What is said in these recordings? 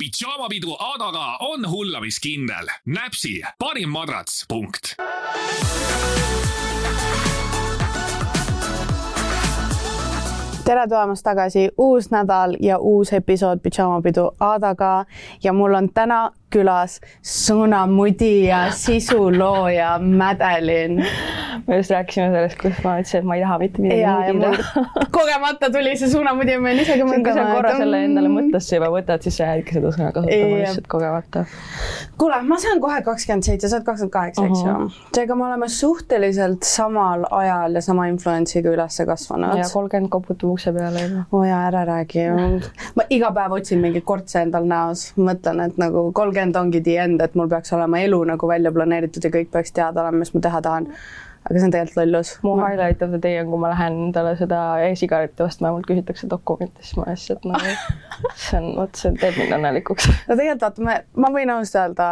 pidžaamapidu Adaga on hullamiskindel. näpsi parim madrats, punkt. tere tulemast tagasi, uus nädal ja uus episood Pidžaamapidu Adaga ja mul on täna külas sõnamudi ja sisulooja Mädelin. me just rääkisime sellest, kus ma ütlesin, et ma ei taha mitte midagi mudida. kogemata tuli see sõnamudi ja ma olin isegi mõtlema. kui sa korra selle endale mõttesse juba võtad, siis sa jäädki seda sõna kasutama lihtsalt kogemata. kuule, ma saan kohe kakskümmend seitse, sa oled kakskümmend kaheksa, eks ju. Mhm. seega me oleme suhteliselt samal ajal ja sama influence'iga üles kasvanud. ja kolmkümmend koputab ukse peale juba. oo jaa, ära räägi. ma iga päev otsin mingi kortse endal näos, mõtlen, et nagu kolmkümmend weekend ongi the end, et mul peaks olema elu nagu välja planeeritud ja kõik peaks teada olema, mis ma teha tahan. aga see on tegelikult lollus. mu highlight of the day on, kui ma lähen endale seda e-sigaretti ostma ja mult küsitakse dokumenti, siis ma lihtsalt nagu, see on, vot see teeb mind õnnelikuks. no tegelikult vaata, me, ma võin ausalt öelda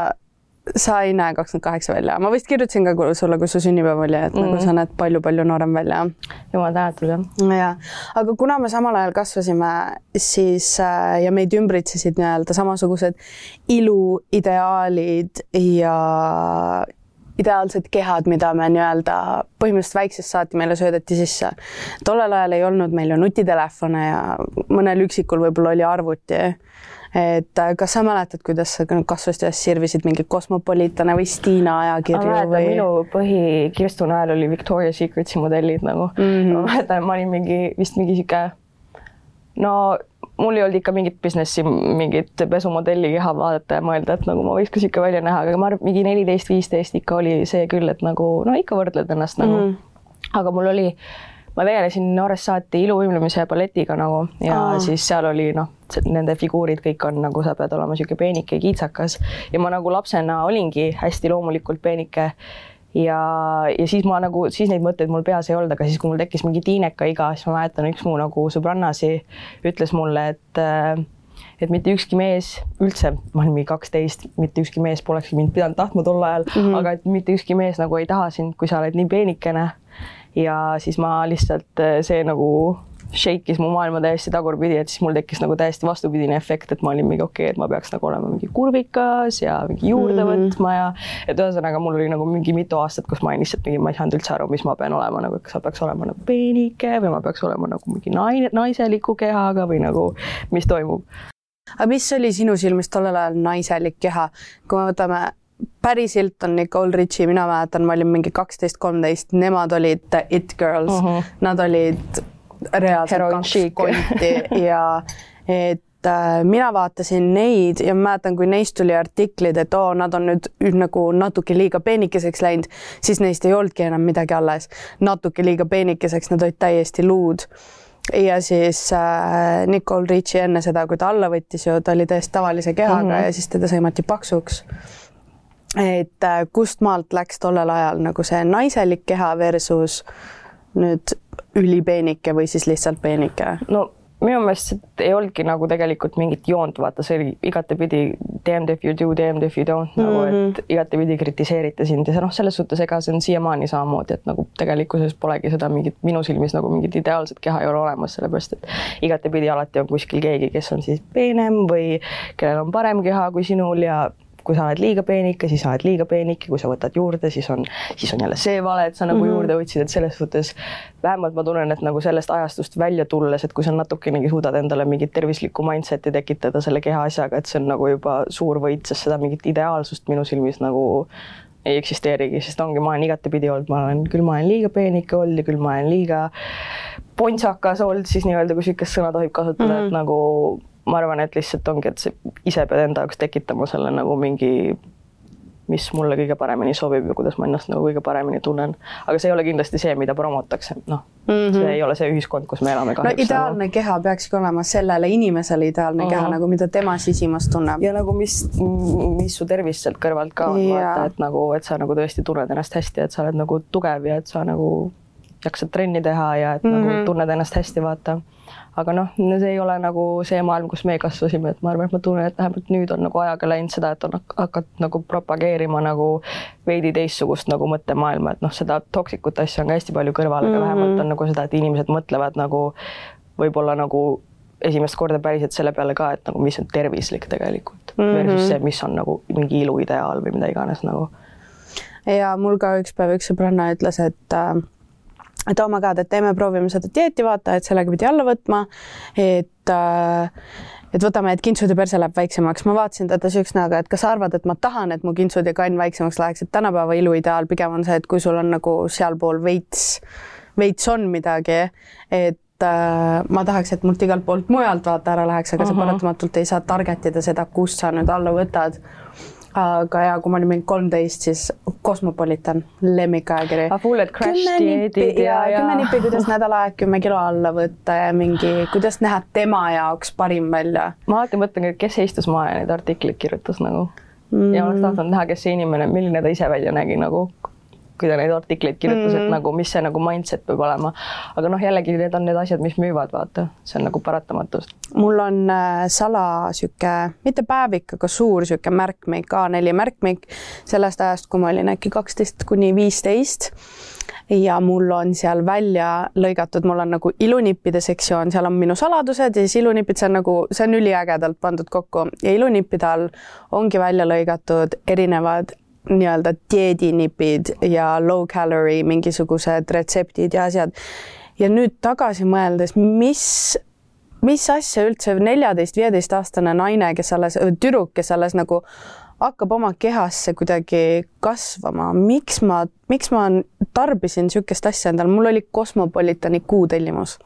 sa ei näe kakskümmend kaheksa välja, ma vist kirjutasin ka sulle, kus su sünnipäev oli, et mm. nagu sa näed palju-palju noorem välja. jumal tänatud jah. ja, aga kuna me samal ajal kasvasime, siis äh, ja meid ümbritsesid nii-öelda samasugused iluideaalid ja ideaalsed kehad, mida me nii-öelda põhimõtteliselt väiksest saati meile söödeti sisse. tollel ajal ei olnud meil ju nutitelefone ja mõnel üksikul võib-olla oli arvuti et kas sa mäletad, kuidas sa kasvasid üles, sirvisid mingeid Cosmopolitane või Stiina ajakirju ma või? minu põhikirstu najal oli Victoria Secretsi modellid nagu mm. -hmm. ma mäletan, ma olin mingi vist mingi sihuke no mul ei olnud ikka mingit business'i, mingit pesumodelli keha vaadata ja mõelda, et nagu ma võiks ka sihuke välja näha, aga ma arvan, mingi neliteist, viisteist ikka oli see küll, et nagu no ikka võrdled ennast nagu mm. -hmm. aga mul oli ma tegelesin noorest saati iluvõimlemise ja balletiga nagu ja Aa. siis seal oli noh, nende figuurid kõik on nagu sa pead olema niisugune peenike, kiitsakas ja ma nagu lapsena olingi hästi loomulikult peenike ja, ja siis ma nagu, siis neid mõtteid mul peas ei olnud, aga siis, kui mul tekkis mingi tiineka iga, siis ma mäletan, üks mu nagu sõbrannasi ütles mulle, et et mitte ükski mees üldse, ma olin mingi kaksteist, mitte ükski mees polekski mind pidanud tahtma tol ajal mm, -hmm. aga et mitte ükski mees nagu ei taha sind, kui sa oled nii peenikene ja siis ma lihtsalt äh, see nagu shake'is mu maailma täiesti tagurpidi, et siis mul tekkis nagu täiesti vastupidine efekt, et ma olin mingi okei okay,, et ma peaks nagu olema mingi kurvikas ja mingi juurde mm -hmm. võtma ja et ühesõnaga mul oli nagu mingi mitu aastat, kus ma olin lihtsalt mingi, ma ei saanud üldse aru, mis ma pean olema nagu, kas ma peaks olema nagu peenike või ma peaks olema nagu mingi naine, naiseliku kehaga või nagu, mis toimub. aga mis oli sinu silmis tollel ajal naiselik keha, kui me võtame päriselt on Nicole Richie, mina mäletan, ma olin mingi kaksteist, kolmteist, nemad olid it girls uh, -huh. nad olid reaalselt kaks konti ja et äh, mina vaatasin neid ja mäletan, kui neist tuli artiklid, et oo, nad on nüüd nagu natuke liiga peenikeseks läinud, siis neist ei olnudki enam midagi alles. natuke liiga peenikeseks, nad olid täiesti luud. ja siis äh, Nicole Richie enne seda, kui ta alla võttis ju, ta oli täiesti tavalise kehaga mm -hmm. ja siis teda sõimati paksuks et äh, kust maalt läks tollel ajal nagu see naiselik keha versus nüüd ülipeenike või siis lihtsalt peenike? no minu meelest ei olnudki nagu tegelikult mingit joont, vaata, see oli igatepidi damned if you do, damned if you don't mm -hmm. nagu, et mhm. igatepidi kritiseeriti sind ja see noh, selles suhtes, ega see on siiamaani samamoodi, et nagu tegelikkuses polegi seda mingit minu silmis nagu mingit ideaalset keha ei ole olemas, sellepärast et igatepidi alati on kuskil keegi, kes on siis peenem või kellel on parem keha kui sinul ja kui sa oled liiga peenike, siis sa oled liiga peenike, kui sa võtad juurde, siis on, siis on jälle see vale, et sa nagu mm -hmm. juurde võtsid, et selles suhtes vähemalt ma tunnen, et nagu sellest ajastust välja tulles, et kui sa natukenegi suudad endale mingit tervislikku mindset'i tekitada selle keha asjaga, et see on nagu juba suur võit, sest seda mingit ideaalsust minu silmis nagu ei eksisteerigi, sest ongi, ma olen igatepidi olnud, ma olen, küll ma olen liiga peenike olnud ja küll ma olen liiga pontsakas olnud siis nii-öelda, kui niisugust sõna tohib kasutada mm, -hmm. et mhm. nagu ma arvan, et lihtsalt ongi, et sa ise pead enda jaoks tekitama selle nagu mingi, mis mulle kõige paremini sobib ja kuidas ma ennast nagu kõige paremini tunnen. aga see ei ole kindlasti see, mida promotakse, noh mm, -hmm. see ei ole see ühiskond, kus me elame kahjuks. no ideaalne nagu. keha peakski olema sellele inimesele ideaalne mm -hmm. keha nagu, mida tema sisimas tunneb. ja nagu mis, mis su tervis sealt kõrvalt ka on, vaata, et nagu, et sa nagu tõesti tunned ennast hästi, et sa oled nagu tugev ja et sa nagu jaksad trenni teha ja et mm -hmm. nagu mhm. tunned ennast hästi, vaata aga noh, see ei ole nagu see maailm, kus me kasvasime, et ma arvan, et ma tunnen, et vähemalt nüüd on nagu ajaga läinud seda, et on hakatud nagu propageerima nagu veidi teistsugust nagu mõttemaailma, et noh, seda toksikut asja on ka hästi palju kõrval, aga mm -hmm. vähemalt on nagu seda, et inimesed mõtlevad nagu võib-olla nagu esimest korda päriselt selle peale ka, et nagu mis on tervislik tegelikult mm Mhm. -hmm. versus see, mis on nagu mingi iluideaal või mida iganes nagu. ja mul ka üks päev üks sõbranna ütles, et äh, et oh my god, et teeme, proovime seda dieeti, vaata, et sellega pidi alla võtma, et äh, et võtame, et kintsud ja perse läheb väiksemaks. ma vaatasin teda siukse näoga, et kas sa arvad, et ma tahan, et mu kintsud ja kann väiksemaks läheks, et tänapäeva iluideaal pigem on see, et kui sul on nagu sealpool veits, veits on midagi, et äh, ma tahaks, et mult igalt poolt mujalt vaata ära läheks, aga uh -huh. sa paratamatult ei saa target ida seda, kust sa nüüd alla võtad. Aga ja kui ma olin mingi kolmteist, siis Cosmopolitan, lemmikajakiri. Ah, crash dieedid ja, ja, kümme nippi, kuidas nädal aega kümme kilo alla võtta ja mingi, kuidas näha tema jaoks parim välja. ma alati mõtlen, kes maha ja neid artikleid kirjutas nagu mm. ja oleks tahtnud näha, kes see inimene, milline ta ise välja nägi nagu kui ta neid artikleid kirjutas mm, -hmm. et nagu, mis see nagu mindset peab olema. aga noh, jällegi need on need asjad, mis müüvad, vaata, see on nagu paratamatus. mul on äh, sala sihuke, mitte päevik, aga suur sihuke märkmik, A4 märkmik sellest ajast, kui ma olin äkki kaksteist kuni viisteist ja mul on seal välja lõigatud, mul on nagu ilunippide sektsioon, seal on minu saladused ja siis ilunipid, see on nagu, see on üliägedalt pandud kokku ja ilunippide all ongi välja lõigatud erinevad nii-öelda dieedinipid ja low calorie mingisugused retseptid ja asjad. ja nüüd tagasi mõeldes, mis, mis asja üldse neljateist-viieteistaastane naine, kes alles, tüdruk, kes alles nagu hakkab oma kehasse kuidagi kasvama, miks ma, miks ma tarbisin niisugust asja endale, mul oli Cosmopolitani kuutellimus.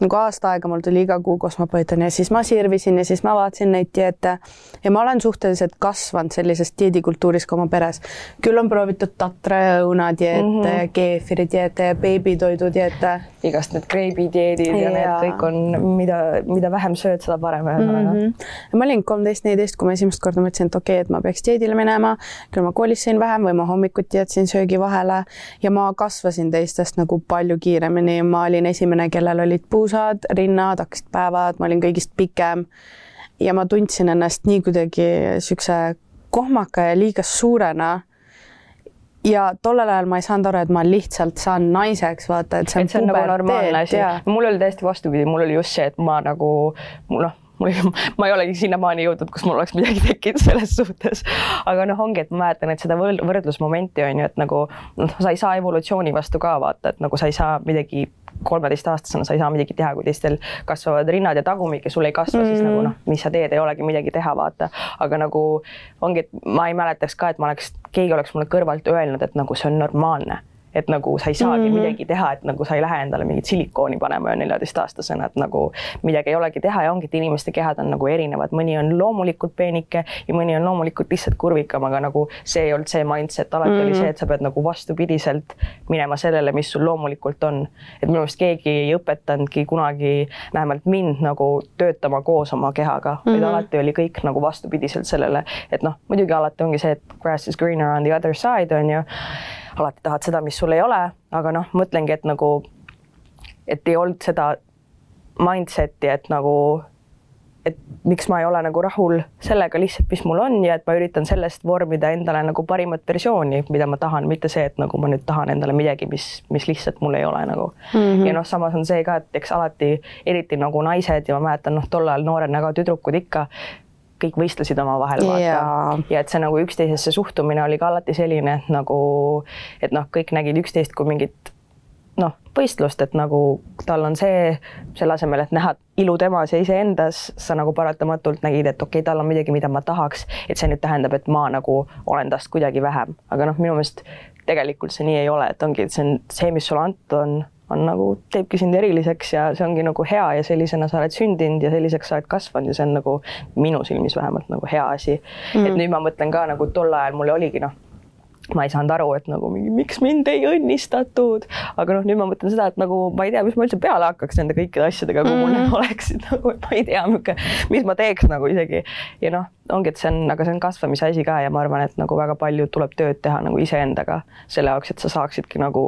nagu aasta aega mul tuli iga kuu Cosmopolitan ja siis ma sirvisin ja siis ma vaatasin neid dieete ja ma olen suhteliselt kasvanud sellises dieedikultuuris ka oma peres. küll on proovitud tatra ja õunadieete mm -hmm. ja keefiri dieete ja beebitoidu dieete. igast need kreebidieedid ja, ja need kõik on, mida, mida vähem sööd, seda parem ühesõnaga mm. -hmm. ma olin kolmteist, neliteist, kui ma esimest korda mõtlesin, et okei okay,, et ma peaks dieedile minema, küll ma koolis sõin vähem või ma hommikuti jätsin söögi vahele ja ma kasvasin teistest nagu palju kiiremini, ma olin esimene, kellel olid puusad, rinnad, hakkasid päevad, ma olin kõigist pikem. ja ma tundsin ennast nii kuidagi siukse kohmaka ja liiga suurena. ja tollel ajal ma ei saanud aru, et ma lihtsalt saan naiseks, vaata, et see on, et see on nagu normaalne asi. mul oli täiesti vastupidi, mul oli just see, et ma nagu noh mul ei, ma ei olegi sinnamaani jõudnud, kus mul oleks midagi tekkinud selles suhtes. aga noh, ongi, et ma mäletan, et seda võrdlusmomenti on ju, et nagu noh, sa ei saa evolutsiooni vastu ka vaata, et nagu sa ei saa midagi kolmeteistaastasena sa ei saa midagi teha, kui teistel kasvavad rinnad ja tagumik ja sul ei kasva mm, -hmm. siis nagu noh, mis sa teed, ei olegi midagi teha, vaata. aga nagu ongi, et ma ei mäletaks ka, et ma oleks, keegi oleks mulle kõrvalt öelnud, et nagu see on normaalne et nagu sa ei saagi mm -hmm. midagi teha, et nagu sa ei lähe endale mingit silikooni panema ju neljateistaastasena, et nagu midagi ei olegi teha ja ongi, et inimeste kehad on nagu erinevad, mõni on loomulikult peenike ja mõni on loomulikult lihtsalt kurvikam, aga nagu see ei olnud see mindset, alati mm -hmm. oli see, et sa pead nagu vastupidiselt minema sellele, mis sul loomulikult on. et minu meelest keegi ei õpetanudki kunagi, vähemalt mind nagu töötama koos oma kehaga mm, -hmm. vaid alati oli kõik nagu vastupidiselt sellele, et noh, muidugi alati ongi see, et grass is greener on the other side on ju alati tahad seda, mis sul ei ole, aga noh, mõtlengi, et nagu, et ei olnud seda mindset'i, et nagu, et miks ma ei ole nagu rahul sellega lihtsalt, mis mul on ja et ma üritan sellest vormida endale nagu parimat versiooni, mida ma tahan, mitte see, et nagu ma nüüd tahan endale midagi, mis, mis lihtsalt mul ei ole nagu mm. -hmm. ja noh, samas on see ka, et eks alati, eriti nagu naised ja ma mäletan, noh, tol ajal noorena ka tüdrukud ikka kõik võistlesid omavahel vaata. Jaa. ja et see nagu üksteisesse suhtumine oli ka alati selline, et nagu, et noh, kõik nägid üksteist kui mingit noh, võistlust, et nagu tal on see, selle asemel, et näha ilu temas ja iseendas, sa nagu paratamatult nägid, et okei okay,, tal on midagi, mida ma tahaks, et see nüüd tähendab, et ma nagu olen tast kuidagi vähem, aga noh, minu meelest tegelikult see nii ei ole, et ongi, et see on see, mis sulle antud on on nagu, teebki sind eriliseks ja see ongi nagu hea ja sellisena sa oled sündinud ja selliseks sa oled kasvanud ja see on nagu minu silmis vähemalt nagu hea asi. Mm.. et nüüd ma mõtlen ka nagu tol ajal mul oligi noh, ma ei saanud aru, et nagu mingi, miks mind ei õnnistatud, aga noh, nüüd ma mõtlen seda, et nagu ma ei tea, mis ma üldse peale hakkaks nende kõikide asjadega, kui mul mm. oleksid nagu, ma ei tea, mis ma teeks nagu isegi ja noh, ongi, et see on, aga see on kasvamise asi ka ja ma arvan, et nagu väga palju tuleb tööd teha nagu iseendaga selle jaoks, et sa saaksidki nagu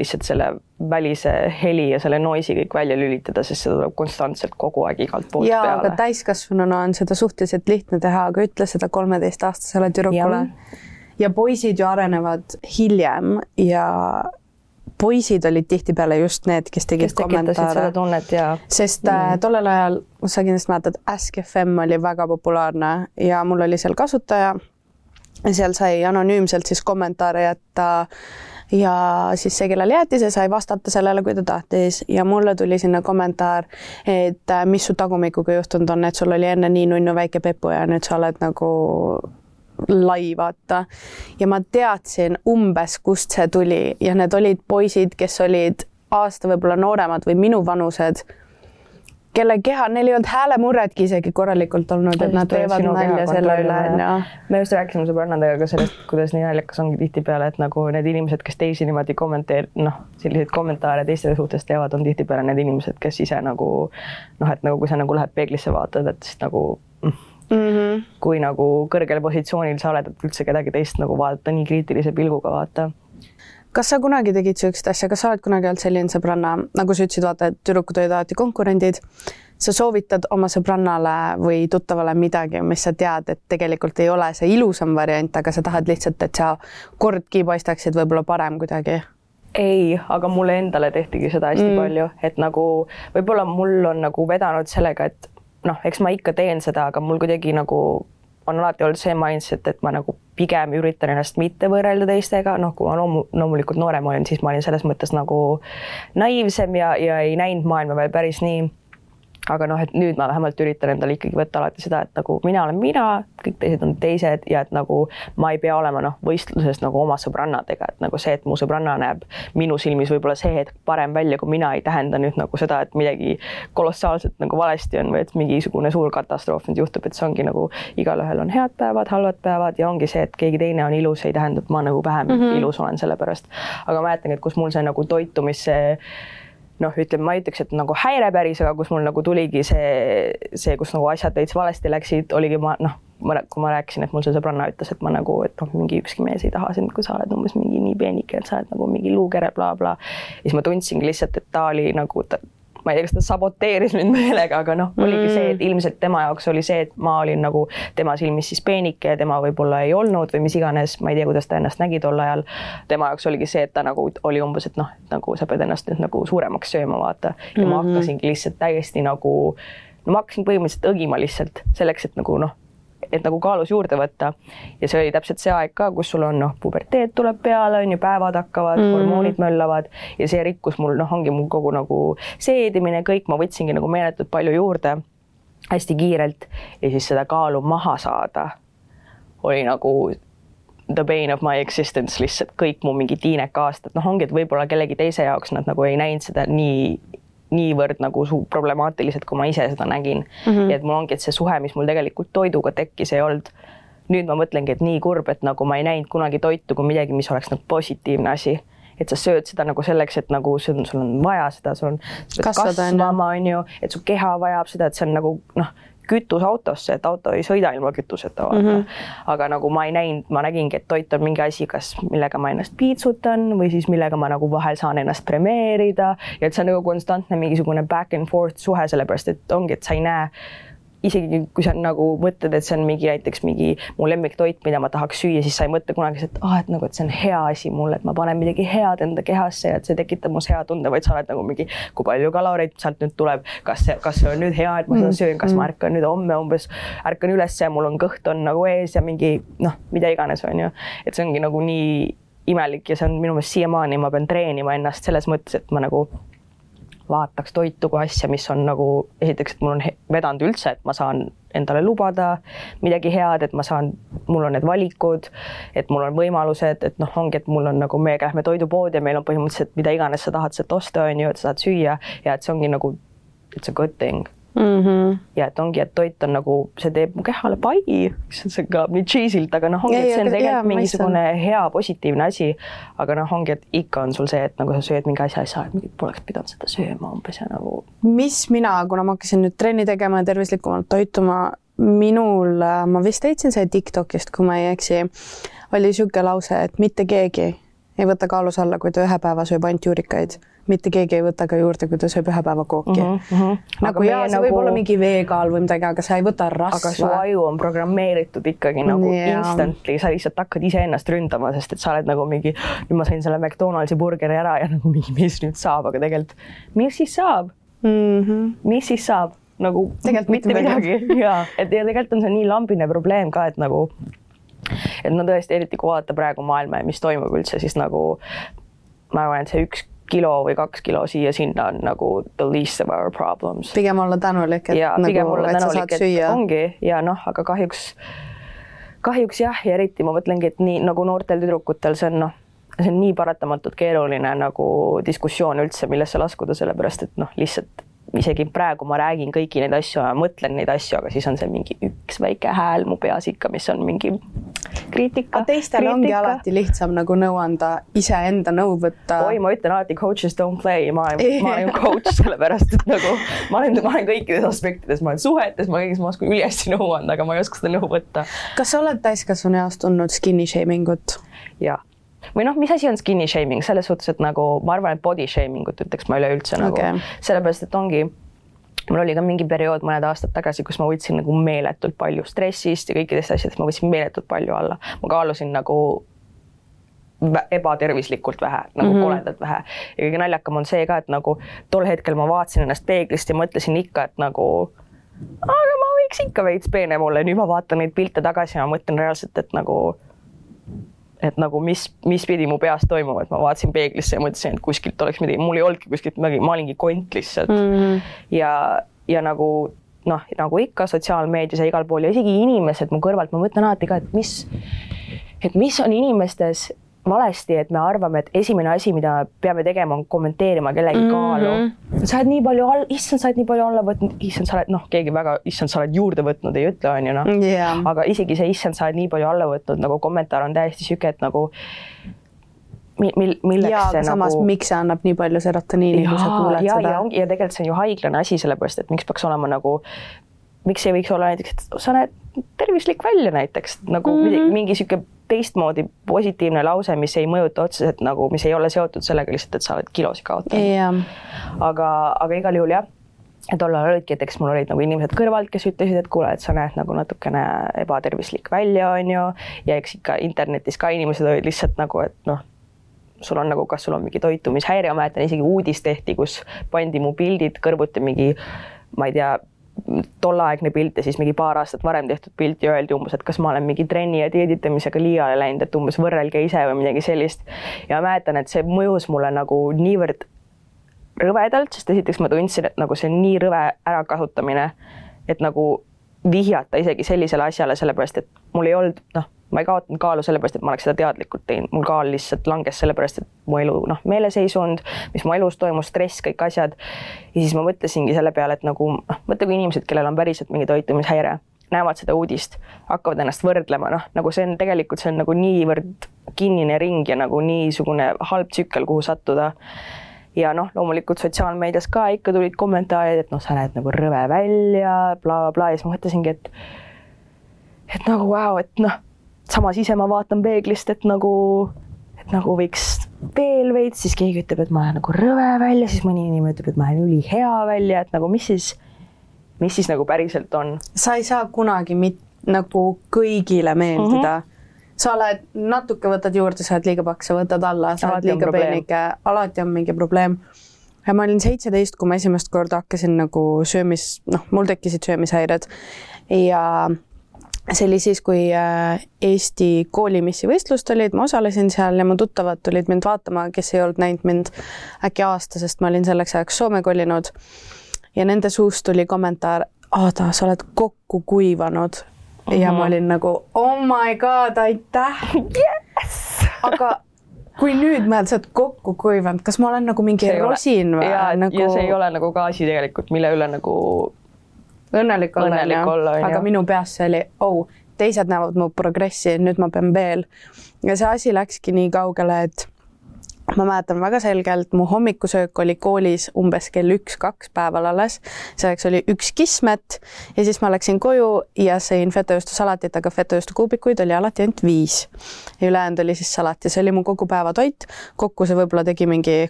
lihtsalt selle välise heli ja selle noise'i kõik välja lülitada, sest seda tuleb konstantselt kogu aeg igalt poolt ja, peale. aga täiskasvanuna on seda suhteliselt lihtne teha, aga ütle seda kolmeteistaastasele tüdrukule. ja poisid ju arenevad hiljem ja poisid olid tihtipeale just need, kes tegid kes kommentaare. tunnet ja sest mm. tollel ajal, sa kindlasti mäletad, Ask FM oli väga populaarne ja mul oli seal kasutaja. seal sai anonüümselt siis kommentaare jätta ja siis see, kellele jäeti, see sai vastata sellele, kui ta tahtis ja mulle tuli sinna kommentaar, et äh, mis su tagumikuga juhtunud on, et sul oli enne nii nunnu väike pepu ja nüüd sa oled nagu lai, vaata. ja ma teadsin umbes, kust see tuli ja need olid poisid, kes olid aasta võib-olla nooremad või minuvanused, kelle keha, neil ei olnud häälemurretki isegi korralikult olnud, et nad teevad nalja selle üle, onju. me just rääkisime sõbrannadega ka sellest, kuidas nii naljakas ongi tihtipeale, et nagu need inimesed, kes teisi niimoodi kommenteer-, noh, selliseid kommentaare teiste suhtes teevad, on tihtipeale need inimesed, kes ise nagu noh, et nagu kui sa nagu lähed peeglisse vaatad, et siis nagu mm, Mm -hmm. kui nagu kõrgel positsioonil sa oled, et üldse kedagi teist nagu vaadata nii kriitilise pilguga, vaata. kas sa kunagi tegid niisugust asja, kas sa oled kunagi olnud selline sõbranna, nagu sa ütlesid, vaata, et tüdrukud olid alati konkurendid, sa soovitad oma sõbrannale või tuttavale midagi, mis sa tead, et tegelikult ei ole see ilusam variant, aga sa tahad lihtsalt, et sa kordki paistaksid võib-olla parem kuidagi? ei, aga mulle endale tehtigi seda hästi mm. palju, et nagu võib-olla mul on nagu vedanud sellega, et noh, eks ma ikka teen seda, aga mul kuidagi nagu on alati olnud see mindset, et ma nagu pigem üritan ennast mitte võrrelda teistega, noh, kui ma loomu-, loomulikult noorem olin, siis ma olin selles mõttes nagu naiivsem ja, ja ei näinud maailma veel päris nii aga noh, et nüüd ma vähemalt üritan endale ikkagi võtta alati seda, et nagu mina olen mina, kõik teised on teised ja et nagu ma ei pea olema noh, võistluses nagu oma sõbrannadega, et nagu see, et mu sõbranna näeb minu silmis võib-olla see hetk parem välja kui mina, ei tähenda nüüd nagu seda, et midagi kolossaalselt nagu valesti on või et mingisugune suur katastroof nüüd juhtub, et see ongi nagu igalühel on head päevad, halvad päevad ja ongi see, et keegi teine on ilus, ei tähenda, et ma nagu vähem mm -hmm. ilus olen selle pärast. aga mäletan, et kus mul see nagu toitumise noh, ütleme, ma ei ütleks, et nagu häire päris, aga kus mul nagu tuligi see, see, kus nagu asjad veits valesti läksid, oligi ma noh, ma, kui ma rääkisin, et mul see sõbranna ütles, et ma nagu, et noh, mingi ükski mees ei taha sind, kui sa oled umbes mingi nii peenike, et sa oled nagu mingi luukere bla,, blablabla. siis ma tundsingi lihtsalt, et ta oli nagu, ma ei tea, kas ta saboteeris mind meelega, aga noh, oligi mm. see, et ilmselt tema jaoks oli see, et ma olin nagu tema silmis siis peenike ja tema võib-olla ei olnud või mis iganes, ma ei tea, kuidas ta ennast nägi tol ajal. tema jaoks oligi see, et ta nagu oli umbes, et noh, nagu sa pead ennast nüüd nagu suuremaks sööma, vaata. ja mm -hmm. ma hakkasingi lihtsalt täiesti nagu, no ma hakkasin põhimõtteliselt õgima lihtsalt selleks, et nagu noh et nagu kaalus juurde võtta. ja see oli täpselt see aeg ka, kus sul on noh, puberteet tuleb peale, on ju, päevad hakkavad mm., hormoonid möllavad ja see rikkus mul noh, ongi mul kogu nagu seedimine, kõik, ma võtsingi nagu meeletult palju juurde hästi kiirelt ja siis seda kaalu maha saada oli nagu the bane of my existence lihtsalt kõik mu mingi tiineka aastad, noh, ongi, et võib-olla kellegi teise jaoks nad nagu ei näinud seda nii niivõrd nagu problemaatilised, kui ma ise seda nägin mm. -hmm. ja et mul ongi, et see suhe, mis mul tegelikult toiduga tekkis, ei olnud. nüüd ma mõtlengi, et nii kurb, et nagu ma ei näinud kunagi toitu kui midagi, mis oleks nagu positiivne asi et sa sööd seda nagu selleks, et nagu sul on, sul on vaja seda, sul on kasvama, on ju, et su keha vajab seda, et see on nagu noh, kütus autosse, et auto ei sõida ilma kütuseta, vaata mm. -hmm. aga nagu ma ei näinud, ma nägingi, et toit on mingi asi, kas millega ma ennast piitsutan või siis millega ma nagu vahel saan ennast premeerida ja et see on nagu konstantne mingisugune back and forth suhe, sellepärast et ongi, et sa ei näe isegi kui sa nagu mõtled, et see on mingi näiteks mingi mu lemmiktoit, mida ma tahaks süüa, siis sa ei mõtle kunagi, et ah, et nagu, et see on hea asi mulle, et ma panen midagi head enda kehasse ja et see tekitab mus hea tunde, vaid sa oled nagu mingi, kui palju kaloreid sealt nüüd tuleb, kas see, kas see on nüüd hea, et ma seda söön, kas ma mm. ärkan nüüd homme umbes, ärkan üles ja mul on kõht on nagu ees ja mingi noh, mida iganes, on ju, et see ongi nagu nii imelik ja see on minu meelest siiamaani, ma pean treenima ennast selles mõttes, et ma nagu vaataks toitu kui asja, mis on nagu esiteks, et mul on vedanud üldse, et ma saan endale lubada midagi head, et ma saan, mul on need valikud, et mul on võimalused, et noh, ongi, et mul on nagu, me lähme toidupoodi ja meil on põhimõtteliselt mida iganes sa tahad sealt osta, on ju, et sa saad süüa ja et see ongi nagu, it's a good thing mm. -hmm. ja et ongi, et toit on nagu, see teeb mu kehale pai, see kõlab nii cheesy'lt, aga noh, ongi, et see on tegelikult mingisugune hea positiivne asi. aga noh, ongi, et ikka on sul see, et nagu sa sööd mingi asja ja sa oled, poleks pidanud seda sööma umbes ja nagu. mis mina, kuna ma hakkasin nüüd trenni tegema ja tervislikumalt toituma, minul, ma vist leidsin see Tiktokist, kui ma ei eksi, oli niisugune lause, et mitte keegi ei võta kaalus alla, kui ta ühe päeva sööb ainult juurikaid. mitte keegi ei võta ka juurde, kui ta sööb ühe päeva kooki mm. -hmm. nagu jaa, see nagu... võib olla mingi veekaal või midagi, aga sa ei võta rasva. aga su aju on programmeeritud ikkagi nagu yeah. instantly, sa lihtsalt hakkad iseennast ründama, sest et sa oled nagu mingi, nüüd ma sain selle McDonaldsi burgeri ära ja nagu mingi, mis nüüd saab, aga tegelikult, mis siis saab mm? -hmm. mis siis saab? nagu tegelikult mitte midagi, midagi. ja et ja tegelikult on see nii lambine probleem ka, et nagu et no tõesti, eriti kui vaadata praegu maailma ja mis toimub üldse, siis nagu ma arvan, et see üks kilo või kaks kilo siia-sinna on nagu the least of our problems. pigem olla tänulik, et ja, nagu, et sa saad süüa. ongi ja noh, aga kahjuks, kahjuks jah, ja eriti ma mõtlengi, et nii nagu noortel tüdrukutel, see on noh, see on nii paratamatult keeruline nagu diskussioon üldse, millesse laskuda, sellepärast et noh, lihtsalt isegi praegu ma räägin kõiki neid asju mõtlen neid asju, aga siis on see mingi üks väike hääl mu peas ikka, mis on mingi kriitika. teistel kriitika. ongi alati lihtsam nagu nõu anda, iseenda nõu võtta. oi, ma ütlen alati coaches don't play, ma olen, ma olen coach sellepärast, et nagu ma olen, ma olen kõikides aspektides, ma olen suhetes, ma kõigis, ma oskan ülihästi nõu anda, aga ma ei oska seda nõu võtta. kas sa oled täiskasvanu eas tundnud skinny shaming ut? jah või noh, mis asi on skinny shaming selles suhtes, et nagu ma arvan, et body shaming ut ütleks ma üleüldse nagu okay. sellepärast, et ongi mul oli ka mingi periood mõned aastad tagasi, kus ma võtsin nagu meeletult palju stressist ja kõikidest asjadest, ma võtsin meeletult palju alla, ma kaalusin nagu ebatervislikult vähe, nagu mm -hmm. koledalt vähe. ja kõige naljakam on see ka, et nagu tol hetkel ma vaatasin ennast peeglist ja mõtlesin ikka, et nagu aga ma võiks ikka veits peenem olla ja nüüd ma vaatan neid pilte tagasi ja ma mõtlen reaalselt, et nagu et nagu mis, mis pidi mu peas toimuma, et ma vaatasin peeglisse ja mõtlesin, et kuskilt oleks midagi, mul ei olnudki kuskilt midagi, ma olingi kont lihtsalt mm. -hmm. ja, ja nagu noh, nagu ikka sotsiaalmeedias ja igal pool ja isegi inimesed mu kõrvalt, ma mõtlen alati ka, et mis, et mis on inimestes valesti, et me arvame, et esimene asi, mida peame tegema, on kommenteerima kellegi mm -hmm. kaalu. sa oled nii palju all, issand, sa oled nii palju alla võtnud, issand, sa oled noh, keegi väga, issand, sa oled juurde võtnud, ei ütle, on ju noh yeah.. aga isegi see issand, sa oled nii palju alla võtnud, nagu kommentaar on täiesti sihuke, et nagu mil-, milleks ja, see samas, nagu. miks see annab nii palju serotoniini, kui sa kuuled ja, seda. ja ongi ja tegelikult see on ju haiglane asi, sellepärast et miks peaks olema nagu, miks ei võiks olla näiteks, et sa näed tervislik välja näiteks nagu mm -hmm. mingi sihuke teistmoodi positiivne lause, mis ei mõjuta otseselt nagu, mis ei ole seotud sellega lihtsalt, et sa oled kilosid kaotanud. Yeah.. aga, aga igal juhul jah ja tol ajal olidki, et eks mul olid nagu inimesed kõrvalt, kes ütlesid, et kuule, et sa näed nagu natukene ebatervislik välja, on ju, ja eks ikka internetis ka inimesed olid lihtsalt nagu, et noh, sul on nagu, kas sul on mingi toitumishäire, ma mäletan isegi uudis tehti, kus pandi mu pildid kõrvuti mingi, ma ei tea, tolleaegne pilt ja siis mingi paar aastat varem tehtud pilt ja öeldi umbes, et kas ma olen mingi trenni ja dieeditamisega liiale läinud, et umbes võrrelge ise või midagi sellist. ja ma mäletan, et see mõjus mulle nagu niivõrd rõvedalt, sest esiteks ma tundsin, et nagu see on nii rõve ärakasutamine, et nagu vihjata isegi sellisele asjale, sellepärast et mul ei olnud noh ma ei kaotanud kaalu sellepärast, et ma oleks seda teadlikult teinud, mul kaal lihtsalt langes sellepärast, et mu elu noh, meeleseisund, mis mu elus toimus, stress, kõik asjad. ja siis ma mõtlesingi selle peale, et nagu noh, mõtle, kui inimesed, kellel on päriselt mingi toitumishäire, näevad seda uudist, hakkavad ennast võrdlema, noh, nagu see on tegelikult, see on nagu niivõrd kinnine ring ja nagu niisugune halb tsükkel, kuhu sattuda. Ja noh, loomulikult sotsiaalmeedias ka ikka tulid kommentaarid, et noh, sa näed nagu rõve välja bla,, blablabla ja siis ma mõtlesingi, et et nagu vau wow,, et noh samas ise ma vaatan peeglist, et nagu, et nagu võiks veel veits, siis keegi ütleb, et ma näen nagu rõve välja, siis mõni inimene ütleb, et ma näen ülihea välja, et nagu mis siis, mis siis nagu päriselt on. sa ei saa kunagi mit, nagu kõigile meeldida mm. -hmm sa oled, natuke võtad juurde, sa oled liiga paks, sa võtad alla, sa oled liiga peenike, alati on mingi probleem. ja ma olin seitseteist, kui ma esimest korda hakkasin nagu söömis, noh, mul tekkisid söömishäired ja see oli siis, kui äh, Eesti koolimissivõistlust olid, ma osalesin seal ja mu tuttavad tulid mind vaatama, kes ei olnud näinud mind äkki aasta, sest ma olin selleks ajaks Soome kolinud. ja nende suust tuli kommentaar, Aada, sa oled kokku kuivanud mm. -hmm. ja ma mhm. olin nagu oh my god, aitäh yes! aga kui nüüd mõelda, sa oled kokku kuivanud, kas ma olen nagu mingi see rosin või? nagu..., ja see ei ole nagu ka asi tegelikult, mille üle nagu õnnelik olla, olla, aga minu peas see oli, oh, teised näevad mu progressi, nüüd ma pean veel. ja see asi läkski nii kaugele, et ma mäletan väga selgelt, mu hommikusöök oli koolis umbes kell üks-kaks päeval alles. selleks oli üks kismet ja siis ma läksin koju ja sõin fetojuustu salatit, aga fetojuustu kuubikuid oli alati ainult viis. ja ülejäänud oli siis salat ja see oli mu kogu päeva toit. kokku see võib-olla tegi mingi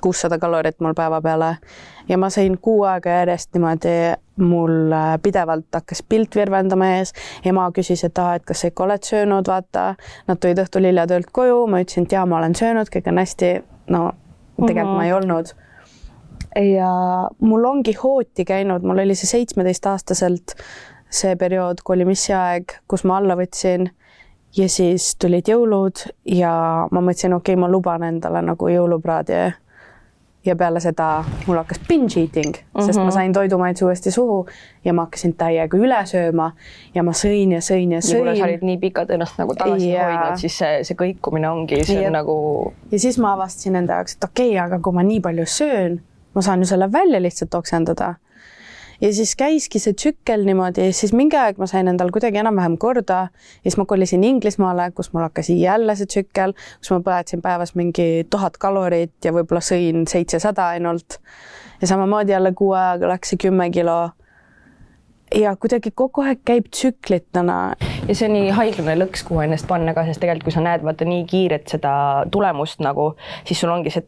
kuussada kalorit mul päeva peale ja ma sõin kuu aega järjest niimoodi, mul äh, pidevalt hakkas pilt virvendama ees. ema küsis, et aa, et kas sa ikka oled söönud, vaata. Nad tulid õhtul hilja töölt koju, ma ütlesin, et jaa, ma olen söönud, kõik on hästi. no tegelikult mm -hmm. ma ei olnud. ja mul ongi hooti käinud, mul oli see seitsmeteistaastaselt see periood, kolimissi aeg, kus ma alla võtsin ja siis tulid jõulud ja ma mõtlesin, okei okay,, ma luban endale nagu jõulupraadi ja peale seda mul hakkas binge eating mm, -hmm. sest ma mhm. sain toidumaitse uuesti suhu ja ma hakkasin täiega üle sööma ja ma sõin ja sõin ja sõin. kuna sa olid nii pikalt ennast nagu tagasi ja... hoidnud, siis see, see kõikumine ongi, see ja. on nagu. ja siis ma avastasin enda jaoks, et okei okay,, aga kui ma nii palju söön, ma saan ju selle välja lihtsalt oksendada ja siis käiski see tsükkel niimoodi siis mingi aeg ma sain endal kuidagi enam-vähem korda ja siis ma kolisin Inglismaale, kus mul hakkas jälle see tsükkel, kus ma põletasin päevas mingi tuhat kalorit ja võib-olla sõin seitsesada ainult. ja samamoodi jälle kuu ajaga läks see kümme kilo ja kuidagi kogu aeg käib tsüklitena. ja see on nii haiglane lõks, kuhu ennast panna ka, sest tegelikult kui sa näed vaata nii kiiret seda tulemust nagu, siis sul ongi see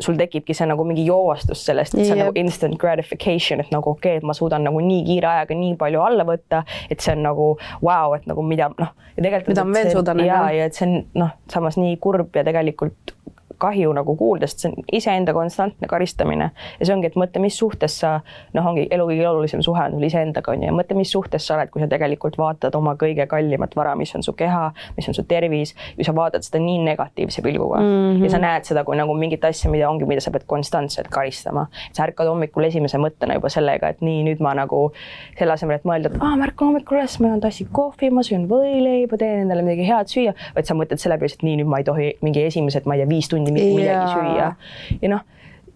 sul tekibki see nagu mingi joovastus sellest, et see on nagu instant gratification, et nagu okei okay,, et ma suudan nagu nii kiire ajaga nii palju alla võtta, et see on nagu vau wow,, et nagu mida noh. ja tegelikult. mida ma veel suudan. ja, ja et see on noh, samas nii kurb ja tegelikult kahju nagu kuulda, sest see on iseenda konstantne karistamine ja see ongi, et mõtle, mis suhtes sa noh, ongi elu kõige olulisem suhe on sul iseendaga on ju ja mõtle, mis suhtes sa oled, kui sa tegelikult vaatad oma kõige kallimat vara, mis on su keha, mis on su tervis, kui sa vaatad seda nii negatiivse pilguga mm -hmm. ja sa näed seda kui nagu mingit asja, mida ongi, mida sa pead konstantselt karistama. sa ärkad hommikul esimese mõttena juba sellega, et nii, nüüd ma nagu selle asemel, et mõelda, et aa, ma ärkan hommikul üles, ma joon tassi kohvi, ma söön võileiba, teen endale midagi head süüa, vaid sa mõtled selle peale, et nii, nüüd ma ei tohi mingi esimesed, ma ei tea, viis tundi mitte midagi süüa. ja noh,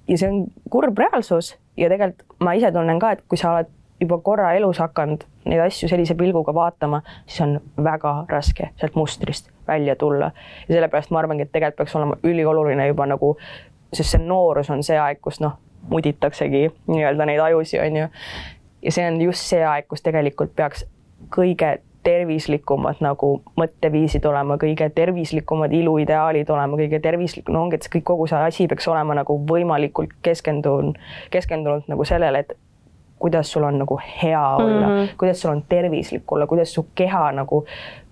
ja see on kurb reaalsus ja tegelikult ma ise tunnen ka, et kui sa oled juba korra elus hakanud neid asju sellise pilguga vaatama, siis on väga raske sealt mustrist välja tulla. ja sellepärast ma arvangi, et tegelikult peaks olema ülioluline juba nagu, sest see noorus on see aeg, kus noh, muditaksegi nii-öelda neid ajusid, on ju. ja see on just see aeg, kus tegelikult peaks kõige tervislikumad nagu mõtteviisid olema, kõige tervislikumad iluideaalid olema, kõige tervislik, no ongi, et kõik, kogu see asi peaks olema nagu võimalikult keskendunud, keskendunud nagu sellele, et kuidas sul on nagu hea olla mm, -hmm. kuidas sul on tervislik olla, kuidas su keha nagu,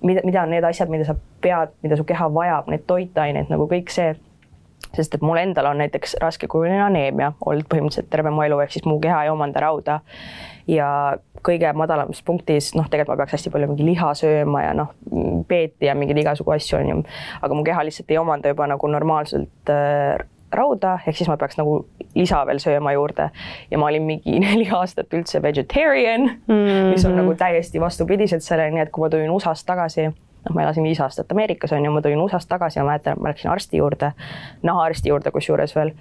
mida, mida on need asjad, mida sa pead, mida su keha vajab, need toitained nagu kõik see sest et mul endal on näiteks raskekujuline aneemia olnud põhimõtteliselt terve mu elu, ehk siis mu keha ei omanda rauda ja kõige madalamas punktis, noh, tegelikult ma peaks hästi palju mingi liha sööma ja noh, peeti ja mingeid igasugu asju on ju, aga mu keha lihtsalt ei omanda juba nagu normaalselt äh, rauda, ehk siis ma peaks nagu lisa veel sööma juurde. Ja ma olin mingi neli aastat üldse vegetarian mm, -hmm. mis on nagu täiesti vastupidiselt sellele, nii et kui ma tulin USA-st tagasi, noh, ma elasin viis aastat Ameerikas on ju, ma tulin USA-st tagasi, ma mäletan, ma läksin arsti juurde, nahaarsti juurde kusjuures veel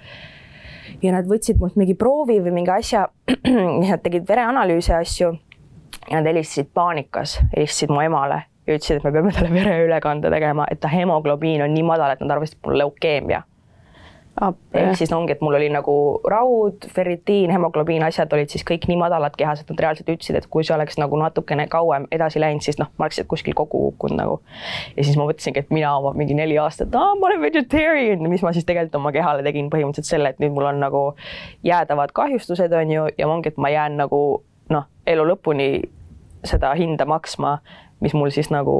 ja nad võtsid mult mingi proovi või mingi asja, nad tegid vereanalüüse asju. Ja nad helistasid paanikas, helistasid mu emale ja ütlesid, et me peame talle vereülekande tegema, et ta hemoglobiin on nii madal, et nad arvasid, et mul leukeemia ehk siis ongi, et mul oli nagu raud, ferritiin, hemoglobiin, asjad olid siis kõik nii madalad kehas, et nad reaalselt ütlesid, et kui see oleks nagu natukene kauem edasi läinud, siis noh, ma oleks kuskil kokku kukkunud nagu. ja siis ma mõtlesingi, et mina oma mingi neli aastat, aa, ma olen vegetarian, mis ma siis tegelikult oma kehale tegin põhimõtteliselt selle, et nüüd mul on nagu jäädavad kahjustused, on ju, ja ongi, et ma jään nagu noh, elu lõpuni seda hinda maksma, mis mul siis nagu,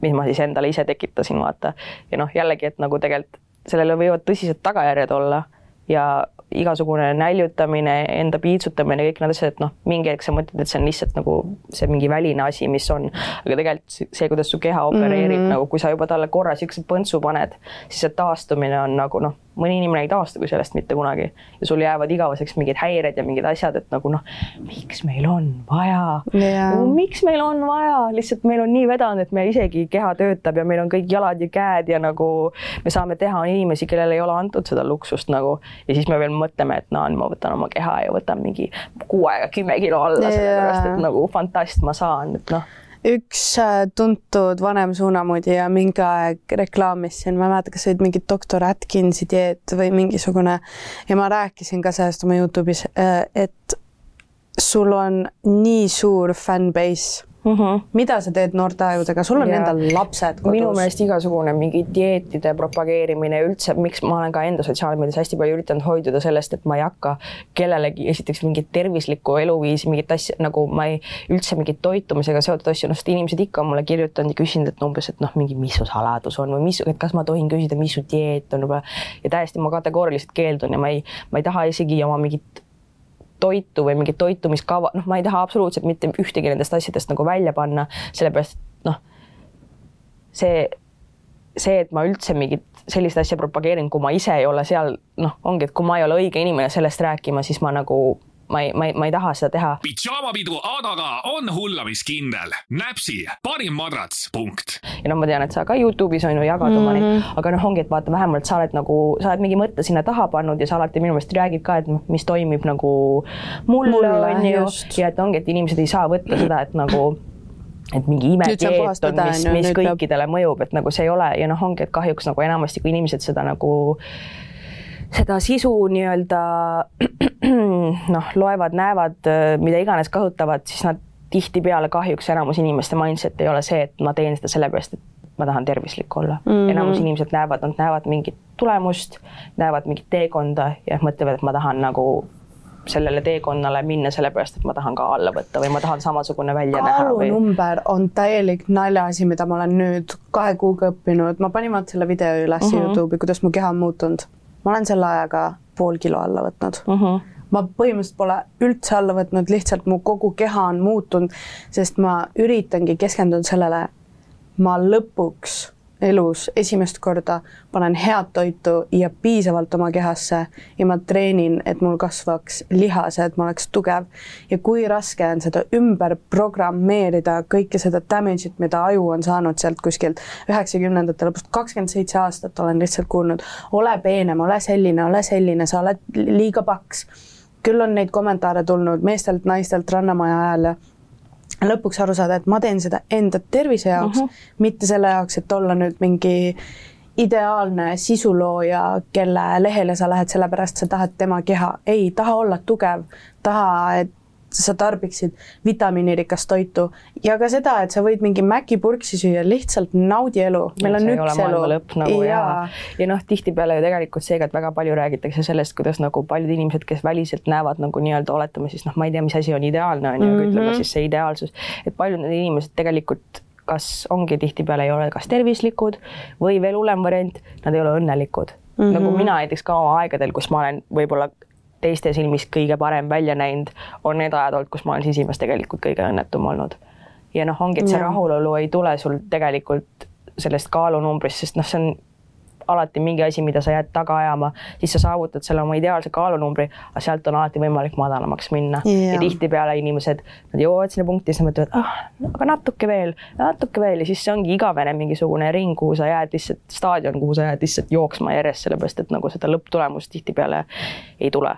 mis ma siis endale ise tekitasin, vaata. ja noh, jällegi, et nagu tegelikult sellele võivad tõsised tagajärjed olla ja igasugune näljutamine, enda piitsutamine, kõik need asjad, et noh, mingi hetk sa mõtled, et see on lihtsalt nagu see mingi väline asi, mis on, aga tegelikult see, kuidas su keha opereerib mm, -hmm. nagu kui sa juba talle korra siukse põntsu paned, siis see taastumine on nagu noh mõni inimene ei taastugi sellest mitte kunagi. Ja sul jäävad igaveseks mingid häired ja mingid asjad, et nagu noh, miks meil on vaja? Yeah., nagu miks meil on vaja, lihtsalt meil on nii vedanud, et me isegi keha töötab ja meil on kõik jalad ja käed ja nagu me saame teha, inimesi, kellele ei ole antud seda luksust nagu. Ja siis me veel mõtleme, et no ma võtan oma keha ja võtan mingi kuu aega kümme kilo alla yeah., sellepärast et nagu fantast ma saan, et noh üks äh, tuntud vanem suunamudija mingi aeg reklaamis siin, ma ei mäleta, kas see oli mingi doktor Atkinsi dieet või mingisugune ja ma rääkisin ka sellest oma Youtube'is, äh, et sul on nii suur fanbase mm. -hmm. mida sa teed noorte ajudega, sul on ja. endal lapsed kodus? minu meelest igasugune mingi dieetide propageerimine üldse, miks ma olen ka enda sotsiaalmeedias hästi palju üritanud hoiduda sellest, et ma ei hakka kellelegi esiteks mingit tervislikku eluviisi, mingit asja nagu ma ei, üldse mingit toitumisega seotud asju, noh, sest inimesed ikka on mulle kirjutanud ja küsinud, et umbes, et noh, mingi, mis su saladus on või mis, et kas ma tohin küsida, mis su dieet on juba ja täiesti ma kategooriliselt keeldun ja ma ei, ma ei taha isegi oma mingit toitu või mingit toitumiskava, noh, ma ei taha absoluutselt mitte ühtegi nendest asjadest nagu välja panna, sellepärast noh, see, see, et ma üldse mingit sellist asja propageerin, kui ma ise ei ole seal, noh, ongi, et kui ma ei ole õige inimene sellest rääkima, siis ma nagu ma ei, ma ei, ma ei taha seda teha. pidžaamapidu Adaga on hullamiskindel. Näpsi parim madrats, punkt. ja noh, ma tean, et sa ka Youtube'is on ju jagad mm -hmm. oma neid, mhm. aga noh, ongi, et vaata, vähemalt sa oled nagu, sa oled mingi mõtte sinna taha pannud ja sa alati minu meelest räägid ka, et noh, mis toimib nagu mulle on ju, ja et ongi, et inimesed ei saa võtta seda, et nagu et mingi imedieet on, mis, mis kõikidele mõjub, et nagu see ei ole ja noh, ongi, et kahjuks nagu enamasti, kui inimesed seda nagu seda sisu nii-öelda noh, loevad, näevad, mida iganes kasutavad, siis nad tihtipeale kahjuks enamus inimeste mindset ei ole see, et ma teen seda sellepärast, et ma tahan tervislik olla mm. -hmm. enamus inimesed näevad, nad näevad mingit tulemust, näevad mingit teekonda ja mõtlevad, et ma tahan nagu sellele teekonnale minna sellepärast, et ma tahan ka alla võtta või ma tahan samasugune välja näha. kaalunumber või... on täielik naljaasi, mida ma olen nüüd kahe kuuga õppinud, ma panin vaata selle video üles mm -hmm. Youtube'i, kuidas mu keha on muutunud ma olen selle ajaga pool kilo alla võtnud. Mhm. -huh ma põhimõtteliselt pole üldse alla võtnud, lihtsalt mu kogu keha on muutunud, sest ma üritangi keskenduda sellele, ma lõpuks elus esimest korda panen head toitu ja piisavalt oma kehasse ja ma treenin, et mul kasvaks lihased, ma oleks tugev. ja kui raske on seda ümber programmeerida, kõike seda damage'it, mida aju on saanud sealt kuskilt üheksakümnendate lõpust, kakskümmend seitse aastat olen lihtsalt kuulnud, ole peenem, ole selline, ole selline, sa oled liiga paks. küll on neid kommentaare tulnud meestelt, naistelt Rannamaja ajal ja lõpuks aru saada, et ma teen seda enda tervise jaoks uh, mhm. -huh. mitte selle jaoks, et olla nüüd mingi ideaalne sisulooja, kelle lehele sa lähed sellepärast, sa tahad tema keha. ei, taha olla tugev, taha, et sa tarbiksid vitamiinirikast toitu ja ka seda, et sa võid mingi mäkipurksi süüa, lihtsalt naudi elu. meil on üks elu. nagu ja, ja, ja noh, tihtipeale ju tegelikult seega, et väga palju räägitakse sellest, kuidas nagu paljud inimesed, kes väliselt näevad nagu nii-öelda oletame siis noh, ma ei tea, mis asi on ideaalne on ju, aga ütleme mhm. siis see ideaalsus, et paljud need inimesed tegelikult kas ongi tihtipeale ei ole kas tervislikud või veel hullem variant, nad ei ole õnnelikud mm. -hmm. nagu mina näiteks ka oma aegadel, kus ma olen võib-olla teiste silmis kõige parem välja näinud, on need ajad olnud, kus ma olen sisimas tegelikult kõige õnnetum olnud. ja noh, ongi, et see rahulolu ei tule sul tegelikult sellest kaalunumbrist, sest noh, see on alati mingi asi, mida sa jääd taga ajama, siis sa saavutad selle oma ideaalse kaalunumbri, aga sealt on alati võimalik madalamaks minna. Yeah. ja tihtipeale inimesed, nad jõuavad sinna punkti, siis nad mõtlevad, ah, aga natuke veel, natuke veel. Ja siis see ongi igavene mingisugune ring, kuhu sa jääd lihtsalt, staadion, kuhu sa jääd lihtsalt jooksma järjest, sellepärast et nagu seda lõpptulemust tihtipeale ei tule.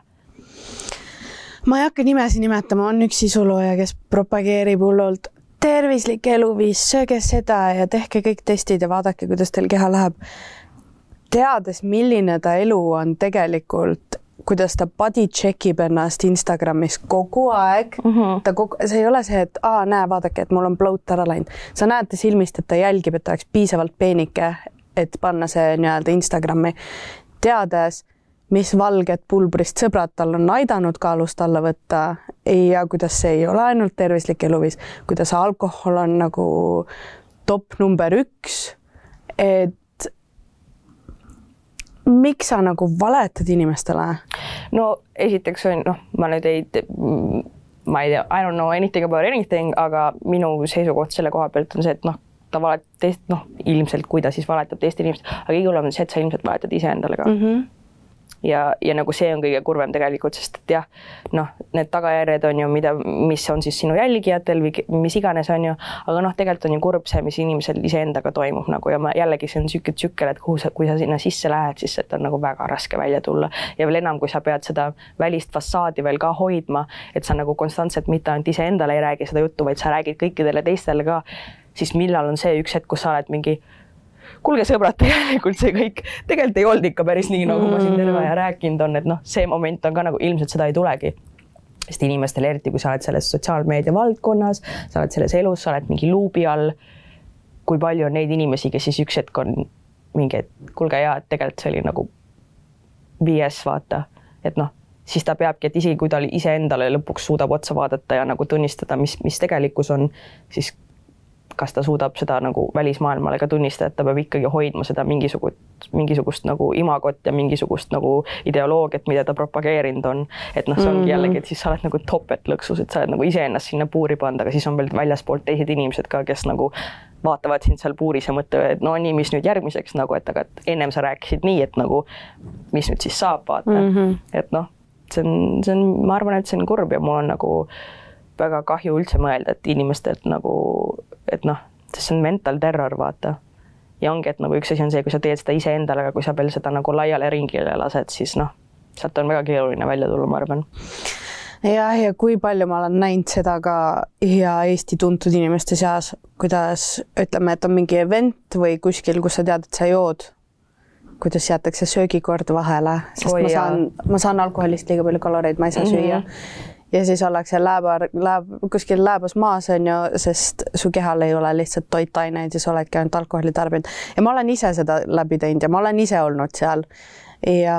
Ma ei hakka nimesid nimetama, on üks sisulooja, kes propageerib hullult tervislik eluviis, sööge seda ja tehke kõik testid ja vaadake, kuidas teil keha läheb teades, milline ta elu on tegelikult, kuidas ta body check ib ennast Instagramis kogu aeg mm, -hmm. ta kogu, see ei ole see, et aa, näe, vaadake, et mul on bloat ära läinud. sa näed ta silmist, et ta jälgib, et ta oleks piisavalt peenike, et panna see nii-öelda Instagrami, teades, mis valged pulbrist sõbrad tal on aidanud kaalust alla võtta ja kuidas see ei ole ainult tervislik eluviis, kuidas alkohol on nagu top number üks, et miks sa nagu valetad inimestele? no esiteks on noh, ma nüüd ei, ma ei tea, I don't know anything about anything, aga minu seisukoht selle koha pealt on see, et noh, ta valetab teist, noh, ilmselt kui ta siis valetab teistele inimestele, aga kõige hullem on see, et sa ilmselt valetad iseendale ka mm. -hmm ja, ja nagu see on kõige kurvem tegelikult, sest et jah, noh, need tagajärjed on ju, mida, mis on siis sinu jälgijatel või mis iganes, on ju, aga noh, tegelikult on ju kurb see, mis inimesel iseendaga toimub nagu ja ma jällegi, see on niisugune tsükkel, et kuhu sa, kui sa sinna sisse lähed, siis et on nagu väga raske välja tulla. Ja veel enam, kui sa pead seda välist fassaadi veel ka hoidma, et sa nagu konstantselt mitte ainult iseendale ei räägi seda juttu, vaid sa räägid kõikidele teistele ka, siis millal on see üks hetk, kus sa oled mingi kuulge sõbrad, tegelikult see kõik tegelikult ei olnud ikka päris nii, nagu ma siin terve aja rääkinud on, et noh, see moment on ka nagu ilmselt seda ei tulegi sest inimestel, eriti kui sa oled selles sotsiaalmeedia valdkonnas, sa oled selles elus, sa oled mingi luubi all. kui palju on neid inimesi, kes siis üks hetk on mingi, et kuulge et tegelikult see oli nagu BS, vaata, et noh, siis ta peabki, et isegi kui ta iseendale lõpuks suudab otsa vaadata ja nagu tunnistada, mis, mis tegelikkus on, siis kas ta suudab seda nagu välismaailmale ka tunnistada, et ta peab ikkagi hoidma seda mingisugust, mingisugust nagu imagot ja mingisugust nagu ideoloogiat, mida ta propageerinud on. et noh, see ongi mm -hmm. jällegi, et siis sa oled nagu topeltlõksus, et sa oled nagu iseennast sinna puuri pannud, aga siis on veel väljaspoolt teised inimesed ka, kes nagu vaatavad sind seal puuris ja mõtlevad, et no nii, mis nüüd järgmiseks nagu, et aga et ennem sa rääkisid nii, et nagu mis nüüd siis saab, vaata mm, -hmm. et noh, see on, see on, ma arvan, et see on kurb ja mul on nagu väga kahju üldse mõelda, et inimestelt nagu, et noh, sest see on mental terror, vaata. ja ongi, et nagu üks asi on see, kui sa teed seda iseendale, aga kui sa veel seda nagu laiale ringile lased, siis noh, sealt on väga keeruline välja tulla, ma arvan jah, ja kui palju ma olen näinud seda ka hea Eesti tuntud inimeste seas, kuidas ütleme, et on mingi event või kuskil, kus sa tead, et sa jood, kuidas jäetakse söögikord vahele, sest Oi, ma saan, ma saan alkoholist liiga palju kaloreid, ma ei saa mm -hmm. süüa ja siis ollakse lääba, lääb, kuskil lääbas maas, on ju, sest su kehal ei ole lihtsalt toitaineid ja sa oledki ainult alkoholi tarbinud. ja ma olen ise seda läbi teinud ja ma olen ise olnud seal. ja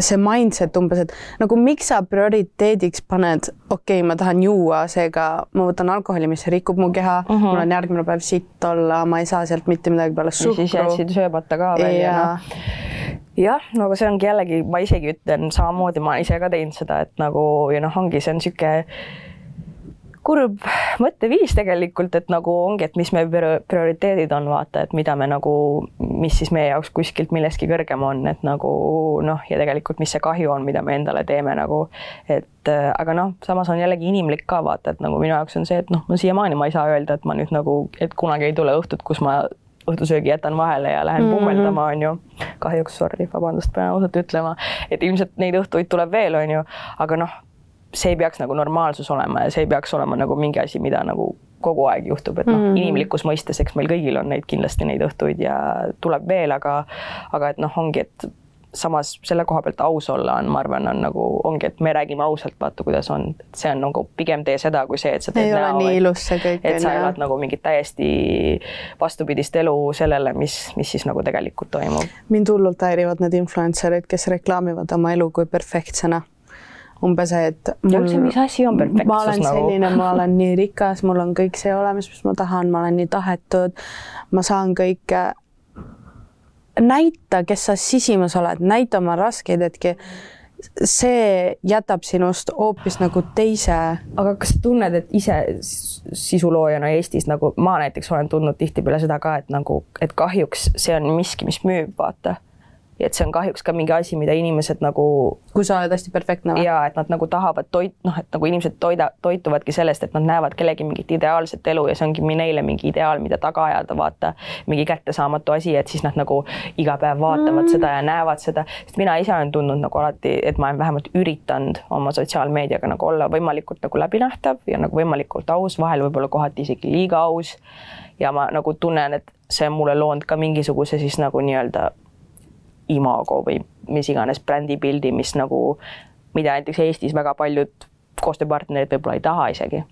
see mindset umbes, et nagu miks sa prioriteediks paned, okei okay,, ma tahan juua, seega ma võtan alkoholi, mis rikub mu keha uh, -huh. mul on järgmine päev sitt olla, ma ei saa sealt mitte midagi peale suhkru. siis jätsid söömata ka välja, noh jah, no aga see ongi jällegi, ma isegi ütlen samamoodi, ma ise ka teinud seda, et nagu ja noh, ongi, see on niisugune kurb mõtteviis tegelikult, et nagu ongi, et mis meie prioriteedid on, vaata, et mida me nagu, mis siis meie jaoks kuskilt millestki kõrgem on, et nagu noh, ja tegelikult, mis see kahju on, mida me endale teeme nagu, et aga noh, samas on jällegi inimlik ka vaata, et nagu minu jaoks on see, et noh, ma siiamaani ma ei saa öelda, et ma nüüd nagu, et kunagi ei tule õhtut, kus ma õhtusöögi jätan vahele ja lähen mm -hmm. pummeldama, on ju. kahjuks, sorry, vabandust, pean ausalt ütlema, et ilmselt neid õhtuid tuleb veel, on ju, aga noh, see ei peaks nagu normaalsus olema ja see ei peaks olema nagu mingi asi, mida nagu kogu aeg juhtub, et noh mm inimlikus mõistes, eks meil kõigil on neid kindlasti neid õhtuid ja tuleb veel, aga aga et noh, ongi, et samas selle koha pealt aus olla on, ma arvan, on nagu ongi, et me räägime ausalt, vaata, kuidas on, et see on nagu pigem tee seda, kui see, et sa teed ei näo, et, ilus, kõik, et sa elad nagu mingit täiesti vastupidist elu sellele, mis, mis siis nagu tegelikult toimub. mind hullult häirivad need influencer'id, kes reklaamivad oma elu kui perfektsena umbes, et mul, üldse, mis asi on perfektsus ma olen nagu? selline, ma olen nii rikas, mul on kõik see olemas, mis ma tahan, ma olen nii tahetud, ma saan kõike näita, kes sa sisimas oled, näita oma raskeid hetki. see jätab sinust hoopis nagu teise. aga kas sa tunned, et ise sisuloojana Eestis nagu ma näiteks olen tundnud tihtipeale seda ka, et nagu, et kahjuks see on miski, mis müüb, vaata ja et see on kahjuks ka mingi asi, mida inimesed nagu. kui sa oled hästi perfektne või? ja et nad nagu tahavad toit, noh, et nagu inimesed toida, toituvadki sellest, et nad näevad kellegi mingit ideaalset elu ja see ongi neile mingi ideaal, mida taga ajada, vaata. mingi kättesaamatu asi, et siis nad nagu iga päev vaatavad mm. seda ja näevad seda, sest mina ise olen tundnud nagu alati, et ma olen vähemalt üritanud oma sotsiaalmeediaga nagu olla võimalikult nagu läbinähtav ja nagu võimalikult aus, vahel võib-olla kohati isegi liiga aus. ja ma nagu tunnen, et see on mulle loonud ka mingisuguse siis nagu nii-öelda imago või mis iganes brändipildi, mis nagu, mida näiteks Eestis väga paljud koostööpartnerid võib-olla ei taha isegi.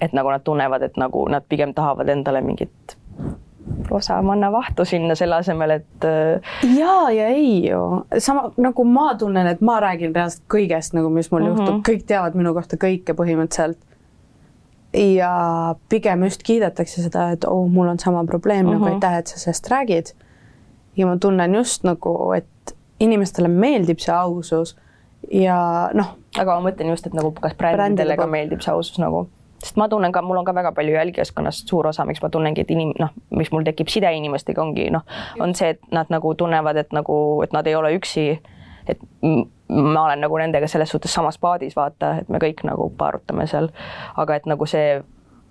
et nagu nad tunnevad, et nagu nad pigem tahavad endale mingit osa mannavahtu sinna selle asemel, et. Äh, ja, ja ei ju, sama nagu ma tunnen, et ma räägin reaalselt kõigest nagu, mis mul mm -hmm. juhtub, kõik teavad minu kohta kõike põhimõtteliselt. ja pigem just kiidetakse seda, et oh, mul on sama probleem mm, -hmm. nagu mhm. aitäh, et sa sellest räägid ja ma tunnen just nagu, et inimestele meeldib see ausus ja noh. aga ma mõtlen just, et nagu kas brändidele ka meeldib see ausus nagu sest ma tunnen ka, mul on ka väga palju jälgijaskonnast suur osa, miks ma tunnengi, et inim-, noh, miks mul tekib side inimestega, ongi noh, on see, et nad nagu tunnevad, et nagu, et nad ei ole üksi. et ma olen nagu nendega selles suhtes samas paadis, vaata, et me kõik nagu paarutame seal, aga et nagu see.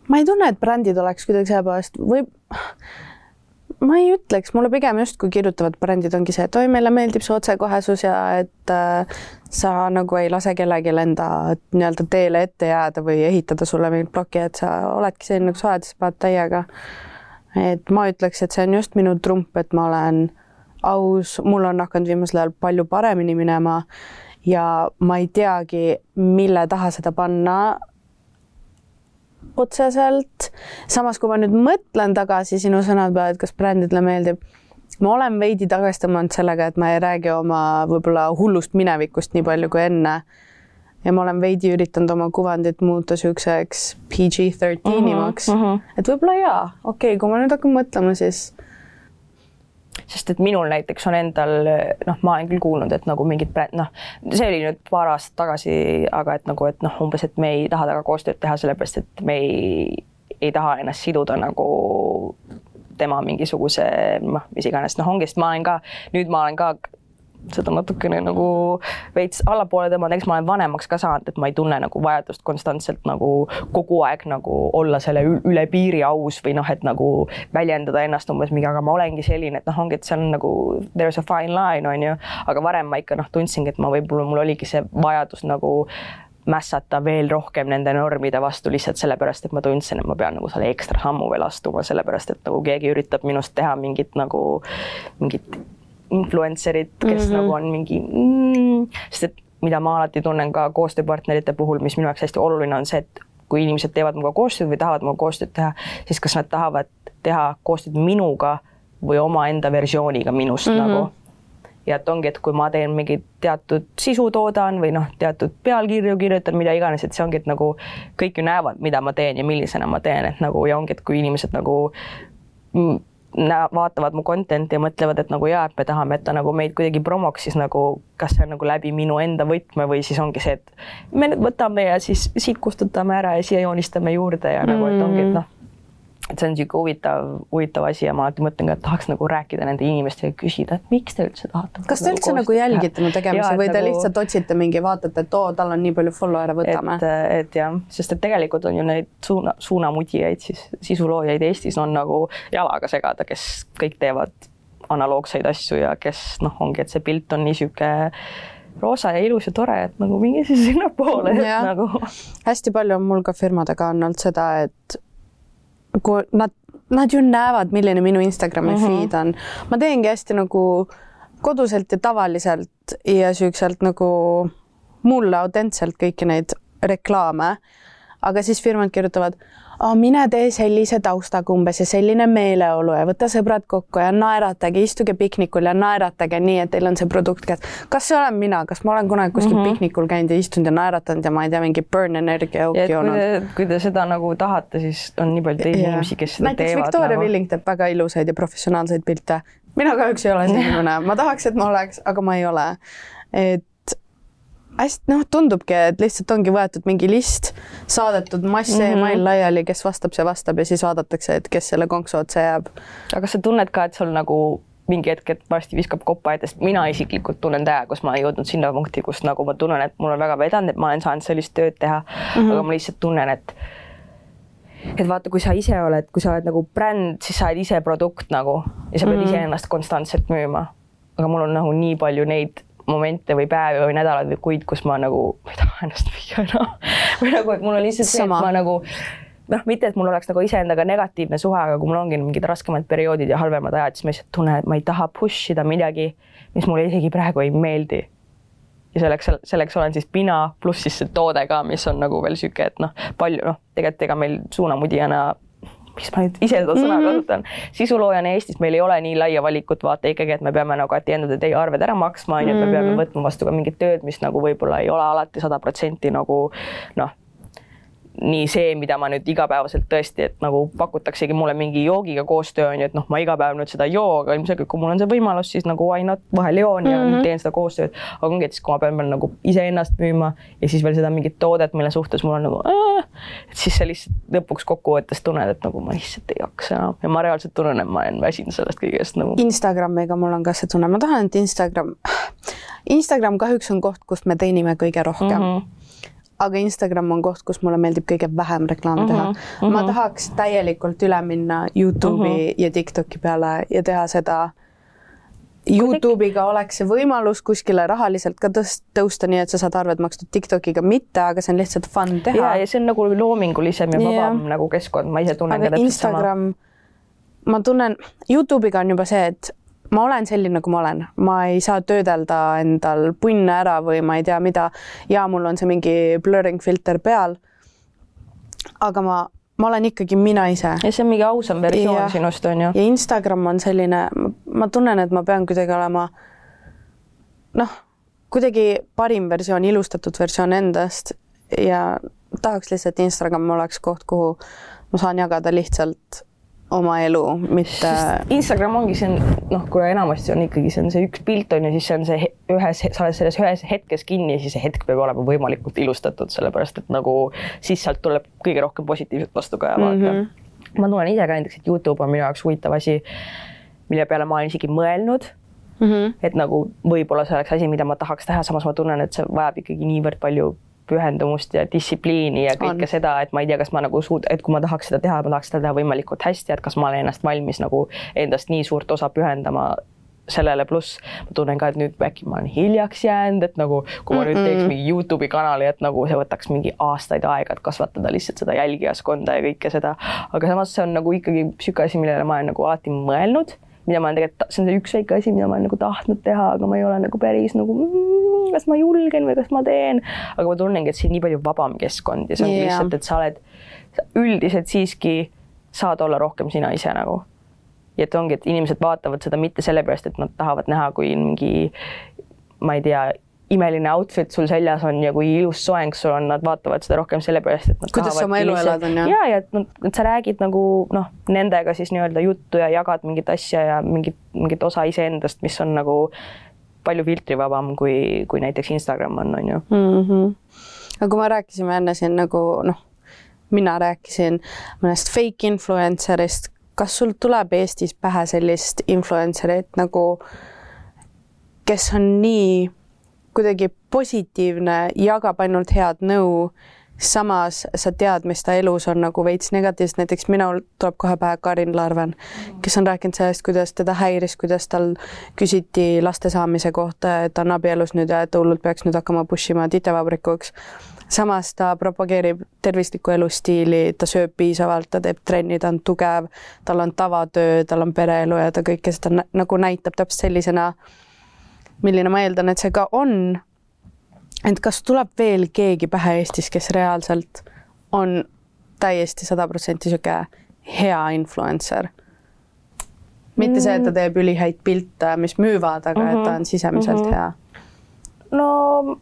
ma ei tunne, et brändid oleks kuidagi selle poolest või ma ei ütleks, mulle pigem justkui kirjutavad brändid ongi see, et oi, meile meeldib see otsekohesus ja et äh, sa nagu ei lase kellelgi enda nii-öelda teele ette jääda või ehitada sulle mingit ploki, et sa oledki selline, nagu sa oled, siis paned täiega. et ma ütleks, et see on just minu trump, et ma olen aus, mul on hakanud viimasel ajal palju paremini minema ja ma ei teagi, mille taha seda panna otseselt. samas, kui ma nüüd mõtlen tagasi sinu sõnade peale, et kas brändidele meeldib, ma olen veidi tagasi tõmmanud sellega, et ma ei räägi oma võib-olla hullust minevikust nii palju kui enne. ja ma olen veidi üritanud oma kuvandit muuta niisuguseks PG-13 imaks uh, -huh. et võib-olla jaa, okei okay,, kui ma nüüd hakkan mõtlema, siis sest et minul näiteks on endal noh, ma olen küll kuulnud, et nagu mingid bränd, noh, see oli nüüd paar aastat tagasi, aga et nagu, et noh, umbes, et me ei taha temaga koostööd teha, sellepärast et me ei, ei taha ennast siduda nagu tema mingisuguse noh, mis iganes, noh, ongi, sest ma olen ka, nüüd ma olen ka seda natukene nagu veits allapoole tõmmata, eks ma olen vanemaks ka saanud, et ma ei tunne nagu vajadust konstantselt nagu kogu aeg nagu olla selle üle piiri aus või noh, et nagu väljendada ennast umbes mingi, aga ma olengi selline, et noh, ongi, et see on nagu there is a fine line on ju, aga varem ma ikka noh, tundsingi, et ma võib-olla mul oligi see vajadus nagu mässata veel rohkem nende normide vastu lihtsalt sellepärast, et ma tundsin, et ma pean nagu selle ekstra sammu veel astuma, sellepärast et nagu keegi üritab minust teha mingit nagu mingit influencer'id, kes mm -hmm. nagu on mingi mm,, sest et mida ma alati tunnen ka koostööpartnerite puhul, mis minu jaoks hästi oluline on see, et kui inimesed teevad minuga koostööd või tahavad minuga koostööd teha, siis kas nad tahavad teha koostööd minuga või omaenda versiooniga minust mm -hmm. nagu. ja et ongi, et kui ma teen mingit teatud sisu toodan või noh, teatud pealkirju kirjutan, mida iganes, et see ongi, et nagu kõik ju näevad, mida ma teen ja millisena ma teen, et nagu ja ongi, et kui inimesed nagu vaatavad mu content'i ja mõtlevad, et nagu jaa, et me tahame, et ta nagu meid kuidagi promoks, siis nagu kas see on nagu läbi minu enda võtme või siis ongi see, et me nüüd võtame ja siis siit kustutame ära ja siia joonistame juurde ja mm. nagu, et ongi, et noh et see on niisugune huvitav, huvitav asi ja ma alati mõtlen ka, et tahaks nagu rääkida nende inimestega, küsida, et miks te üldse tahate. kas te üldse nagu jälgite mu tegemisi või te nagu... lihtsalt otsite mingi, vaatate, et oo, tal on nii palju follower'e, võtame? et, et jah, sest et tegelikult on ju neid suuna, suunamudjaid siis, sisuloojaid Eestis on nagu jalaga segada, kes kõik teevad analoogseid asju ja kes noh, ongi, et see pilt on niisugune roosa ja ilus ja tore, et nagu minge siis sinnapoole, et nagu. hästi palju on mul ka firmadega on olnud seda, et kui nad, nad ju näevad, milline minu Instagrami mhm. -huh. feed on. ma teengi hästi nagu koduselt ja tavaliselt ja siukselt nagu mulle autentselt kõiki neid reklaame. Aga siis firmad kirjutavad mine tee sellise taustaga umbes ja selline meeleolu ja võta sõbrad kokku ja naeratage, istuge piknikul ja naeratage nii, et teil on see produkt käes. kas see olen mina, kas ma olen kunagi kuskil mm -hmm. piknikul käinud ja istunud ja naeratanud ja ma ei tea, mingi burn energia jooki joonud? kui te seda nagu tahate, siis on nii palju teisi inimesi, kes seda Näiteks teevad. näiteks Victoria nagu... Villing teeb väga ilusaid ja professionaalseid pilte. mina kahjuks ei ole see inimene, ma tahaks, et ma oleks, aga ma ei ole. et hästi noh, tundubki, et lihtsalt ongi võetud mingi list, saadetud mass mm -hmm. email laiali, kes vastab, see vastab ja siis vaadatakse, et kes selle konksu otsa jääb. aga kas sa tunned ka, et sul nagu mingi hetk, et varsti viskab kopa ette, sest mina isiklikult tunnen täiega, kus ma olen jõudnud sinna punkti, kus nagu ma tunnen, et mul on väga vedanud, et ma olen saanud sellist tööd teha mm, -hmm. aga ma lihtsalt tunnen, et et vaata, kui sa ise oled, kui sa oled nagu bränd, siis sa oled ise produkt nagu ja sa pead mm -hmm. iseennast konstantselt müüma. aga mul on nagu nii palju neid momente või päevi või nädalaid või kuid, kus ma nagu ei taha ennast müüa enam või nagu, et mul on lihtsalt see, et ma nagu noh, mitte et mul oleks nagu iseendaga negatiivne suhe, aga kui mul ongi mingid raskemad perioodid ja halvemad ajad, siis ma lihtsalt tunnen, et ma ei taha push ida midagi, mis mulle isegi praegu ei meeldi. ja selleks, selleks olen siis mina, pluss siis see toode ka, mis on nagu veel sihuke, et noh, palju noh, tegelikult ega meil suunamudijana miks ma nüüd ise seda sõna mm -hmm. kasutan, sisuloojana Eestis meil ei ole nii laia valikut, vaata ikkagi, et me peame nagu at the end of the day arved ära maksma, on ju, et me peame mhm. võtma vastu ka mingit tööd, mis nagu võib-olla ei ole alati sada protsenti nagu noh, nii see, mida ma nüüd igapäevaselt tõesti, et nagu pakutaksegi mulle mingi joogiga koostöö on ju, et noh, ma iga päev nüüd seda ei joo, aga ilmselgelt kui mul on see võimalus, siis nagu why not, vahel joon ja mm -hmm. teen seda koostööd. aga ongi, et siis kui ma pean veel nagu iseennast müüma ja siis veel seda mingit toodet, mille suhtes mul on nagu äh,, et siis sa lihtsalt lõpuks kokkuvõttes tunned, et nagu ma lihtsalt ei jaksa enam ja ma reaalselt tunnen, et ma olen väsinud sellest kõigest nagu. Instagramiga mul on ka see tunne, ma tahan, et Instagram, Instagram kahjuks on koht, kust me teenime kõige rohkem mm. -hmm aga Instagram on koht, kus mulle meeldib kõige vähem reklaami teha mm. -hmm. ma tahaks täielikult üle minna Youtube'i mm -hmm. ja TikTok'i peale ja teha seda. Youtube'iga oleks see võimalus kuskile rahaliselt ka tõst-, tõusta, nii et sa saad arved makstud TikTok'iga mitte, aga see on lihtsalt fun teha. ja, ja see on nagu loomingulisem ja vabam yeah. nagu keskkond, ma ise tunnen. aga Instagram, ma tunnen, Youtube'iga on juba see, et ma olen selline, nagu ma olen, ma ei saa töödelda endal punne ära või ma ei tea mida ja mul on see mingi blurring filter peal. aga ma, ma olen ikkagi mina ise. ja see on mingi ausam versioon ja, sinust on ju. ja Instagram on selline, ma tunnen, et ma pean kuidagi olema noh, kuidagi parim versioon, ilustatud versioon endast ja tahaks lihtsalt, Instagram oleks koht, kuhu ma saan jagada lihtsalt oma elu, mitte. Instagram ongi, see on noh, kui enamasti on ikkagi, see on see üks pilt on ju, siis see on see ühes, sa oled selles ühes hetkes kinni ja siis see hetk peab olema võimalikult ilustatud, sellepärast et nagu siis sealt tuleb kõige rohkem positiivset vastukaja vaata mm. -hmm. ma tunnen ise ka näiteks, et Youtube on minu jaoks huvitav asi, mille peale ma olen isegi mõelnud mm. -hmm. et nagu võib-olla see oleks asi, mida ma tahaks teha, samas ma tunnen, et see vajab ikkagi niivõrd palju pühendumust ja distsipliini ja kõike on. seda, et ma ei tea, kas ma nagu suud-, et kui ma tahaks seda teha, ma tahaks seda teha võimalikult hästi, et kas ma olen ennast valmis nagu endast nii suurt osa pühendama sellele, pluss ma tunnen ka, et nüüd äkki ma olen hiljaks jäänud, et nagu kui ma mm -mm. nüüd teeks mingi Youtube'i kanali, et nagu see võtaks mingi aastaid aega, et kasvatada lihtsalt seda jälgijaskonda ja kõike seda. aga samas see on nagu ikkagi niisugune asi, millele ma olen nagu alati mõelnud mida ma olen tegelikult, see on see üks väike asi, mida ma olen nagu tahtnud teha, aga ma ei ole nagu päris nagu mm, kas ma julgen või kas ma teen, aga ma tunnengi, et siin nii palju vabam keskkond ja see ongi yeah. lihtsalt, et sa oled üldiselt siiski saad olla rohkem sina ise nagu. ja et ongi, et inimesed vaatavad seda mitte sellepärast, et nad tahavad näha, kui mingi ma ei tea, imeline outfit sul seljas on ja kui ilus soeng sul on, nad vaatavad seda rohkem sellepärast, et nad kuidas sa oma elu elad, on ju. ja, ja et nad, et sa räägid nagu noh, nendega siis nii-öelda juttu ja jagad mingit asja ja mingit, mingit osa iseendast, mis on nagu palju filtrivabam kui, kui näiteks Instagram on, on ju mm. -hmm. aga kui me rääkisime enne siin nagu noh, mina rääkisin mõnest fake influencer'ist, kas sul tuleb Eestis pähe sellist influencer'it nagu, kes on nii kuidagi positiivne, jagab ainult head nõu, samas sa tead, mis ta elus on nagu veits negatiivset, näiteks minul tuleb kohe pähe Karin Larven, kes on rääkinud sellest, kuidas teda häiris, kuidas tal küsiti laste saamise kohta, et ta on abielus nüüd ja et hullult peaks nüüd hakkama push ima titevabrikuks. samas ta propageerib tervislikku elustiili, ta sööb piisavalt, ta teeb trenni, ta on tugev, tal on tavatöö, tal on pereelu ja ta kõike seda nagu näitab täpselt sellisena milline ma eeldan, et see ka on. et kas tuleb veel keegi pähe Eestis, kes reaalselt on täiesti sada protsenti sihuke hea influencer? mitte see, et ta teeb ülihäid pilte, mis müüvad, aga mm -hmm. et ta on sisemiselt mm -hmm. hea. no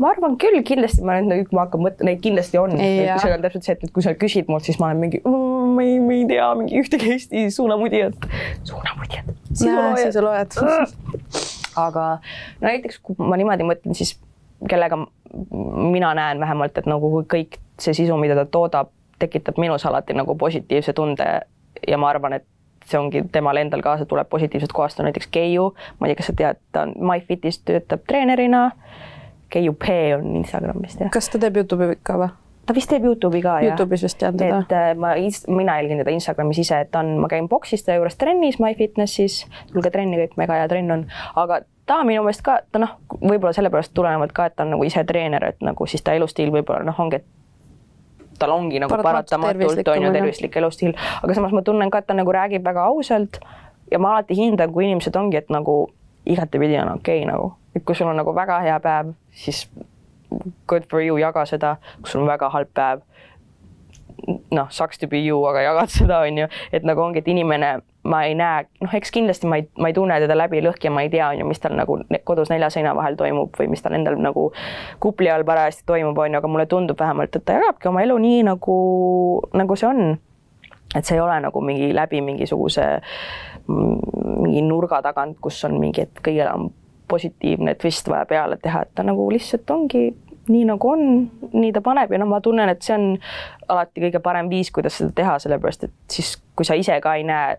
ma arvan küll, kindlasti ma nüüd, kui ma hakkan mõtlema, neid kindlasti on. see on täpselt see, et kui sa küsid mult, siis ma olen mingi mm,, ma ei, ma ei tea mingi ühtegi Eesti suunamudijat, suunamudijat. sisuloojad aga no näiteks, kui ma niimoodi mõtlen, siis kellega mina näen vähemalt, et nagu kõik see sisu, mida ta toodab, tekitab minus alati nagu positiivse tunde ja ma arvan, et see ongi temal endal kaasa tuleb positiivsest kohast on näiteks Keiu, ma ei tea, kas sa tead, ta on MyFitis töötab treenerina. Keiu P on Instagramist jah. kas ta teeb Youtube'i ka või? ta vist teeb Youtube'i ka jah. Youtube'is vist tean teda. et äh, ma, mina jälgin teda Instagramis ise, et ta on, ma käin boksis ta juures trennis, MyFitnessis, tulge trenni kõik, mega hea trenn on, aga ta minu meelest ka, ta noh, võib-olla sellepärast tulenevalt ka, et ta on nagu ise treener, et nagu siis ta elustiil võib-olla noh, ongi, et tal ongi nagu paratamatult on ju tervislik elustiil, aga samas ma tunnen ka, et ta nagu räägib väga ausalt ja ma alati hindan, kui inimesed ongi, et nagu igatepidi on okei okay, nagu, et kui sul on nagu väga hea päev, siis good for you, jaga seda, kui sul on väga halb päev, noh, sucks to be you, aga jagad seda, on ju, et nagu ongi, et inimene ma ei näe, noh, eks kindlasti ma ei, ma ei tunne teda läbi lõhki ja ma ei tea, on ju, mis tal nagu kodus nelja seina vahel toimub või mis tal endal nagu kupli all parajasti toimub, on ju, aga mulle tundub vähemalt, et ta jagabki oma elu nii nagu, nagu see on. et see ei ole nagu mingi läbi mingisuguse mingi nurga tagant, kus on mingi, et kõigil on positiivne twist vaja peale teha, et ta nagu lihtsalt ongi nii nagu on, nii ta paneb. Ja noh, ma tunnen, et see on alati kõige parem viis, kuidas seda teha, sellepärast et siis, kui sa ise ka ei näe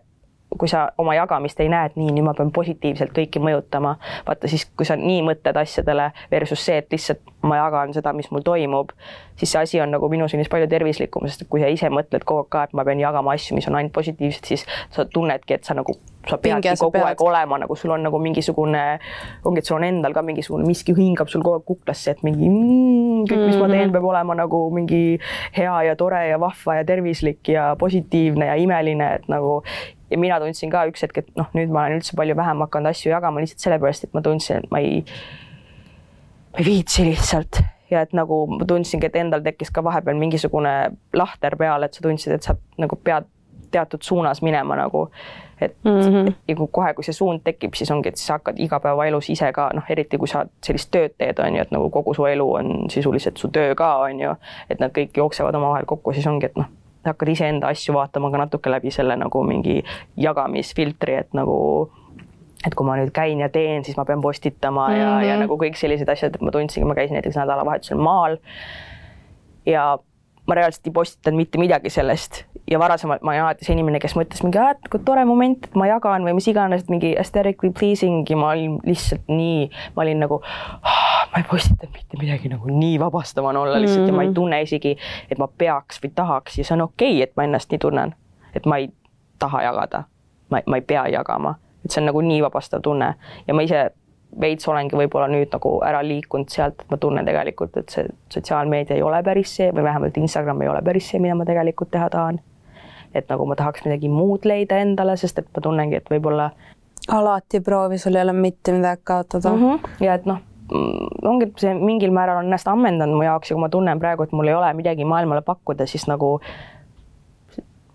kui sa oma jagamist ei näe, et nii, nüüd ma pean positiivselt kõiki mõjutama, vaata siis, kui sa nii mõtled asjadele versus see, et lihtsalt ma jagan seda, mis mul toimub, siis see asi on nagu minu silmis palju tervislikum, sest kui sa ise mõtled kogu aeg ka, et ma pean jagama asju, mis on ainult positiivsed, siis sa tunnedki, et sa nagu, sa peadki kogu pead. aeg olema nagu sul on nagu mingisugune, ongi, et sul on endal ka mingisugune miski hingab sul kogu aeg kuklasse, et mingi mm, kõik, mis ma teen, mhm. peab olema nagu mingi hea ja tore ja vahva ja tervislik ja positiivne ja imeline, et nagu ja mina tundsin ka üks hetk, et noh, nüüd ma olen üldse palju vähem hakanud asju jagama lihtsalt sellepärast, et ma tundsin, et ma ei, ma ei viitsi lihtsalt ja et nagu ma tundsingi, et endal tekkis ka vahepeal mingisugune lahter peal, et sa tundsid, et sa nagu pead teatud suunas minema nagu. et mm -hmm. ja kui kohe, kui see suund tekib, siis ongi, et sa hakkad igapäevaelus ise ka noh, eriti kui sa sellist tööd teed, on ju, et nagu kogu su elu on sisuliselt su töö ka on ju, et nad kõik jooksevad omavahel kokku, siis ongi, et noh hakkad iseenda asju vaatama ka natuke läbi selle nagu mingi jagamisfiltri, et nagu et kui ma nüüd käin ja teen, siis ma pean postitama ja mm, -hmm. ja mhm. nagu kõik sellised asjad, et ma tundsingi, ma käisin näiteks nädalavahetusel maal ja ma reaalselt ei postitanud mitte midagi sellest ja varasemalt ma olin alati see inimene, kes mõtles mingi, et kui tore moment, et ma jagan või mis iganes, mingi aesthetically pleasing ja ma olin lihtsalt nii, ma olin nagu ma ei postita mitte midagi nagu nii vabastav on olla lihtsalt mm -hmm. ja ma ei mhm. tunne isegi, et ma peaks või tahaks ja see on okei okay,, et ma ennast nii tunnen, et ma ei taha jagada, ma, ma ei pea jagama, et see on nagu nii vabastav tunne ja ma ise veits olengi võib-olla nüüd nagu ära liikunud sealt, et ma tunnen tegelikult, et see sotsiaalmeedia ei ole päris see või vähemalt Instagram ei ole päris see, mida ma tegelikult teha tahan et nagu ma tahaks midagi muud leida endale, sest et ma tunnengi, et võib-olla. alati proovi, sul ei ole mitte midagi kaotada mm. -hmm. ja et noh, mm, ongi see mingil määral on ennast ammendanud mu jaoks ja kui ma tunnen praegu, et mul ei ole midagi maailmale pakkuda, siis nagu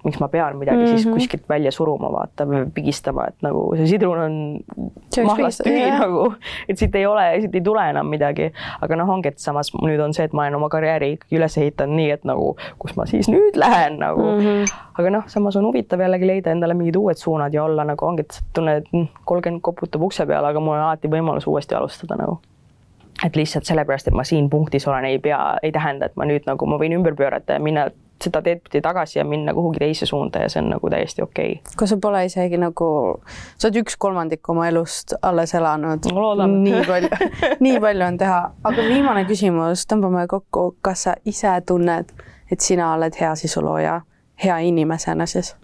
miks ma pean midagi mm -hmm. siis mhm. kuskilt välja suruma, vaata, pigistama, et nagu see sidrun on mahlast tühi nagu, et siit ei ole, siit ei tule enam midagi. aga noh, ongi, et samas nüüd on see, et ma olen oma karjääri ikkagi üles ehitanud nii, et nagu, kus ma siis nüüd lähen nagu mm. -hmm. aga noh, samas on huvitav jällegi leida endale mingid uued suunad ja olla nagu ongi, et tunned, et hm, kolmkümmend koputab ukse peale, aga mul on alati võimalus uuesti alustada nagu et lihtsalt sellepärast, et ma siin punktis olen, ei pea, ei tähenda, et ma nüüd nagu ma võin ümber pöörata ja minna seda teed pidi tagasi ja minna kuhugi teise suunda ja see on nagu täiesti okei okay.. kas sul pole isegi nagu, sa oled üks kolmandik oma elust alles elanud. nii palju nii palju on teha, aga viimane küsimus, tõmbame kokku, kas sa ise tunned, et sina oled hea sisulooja, hea inimesena siis?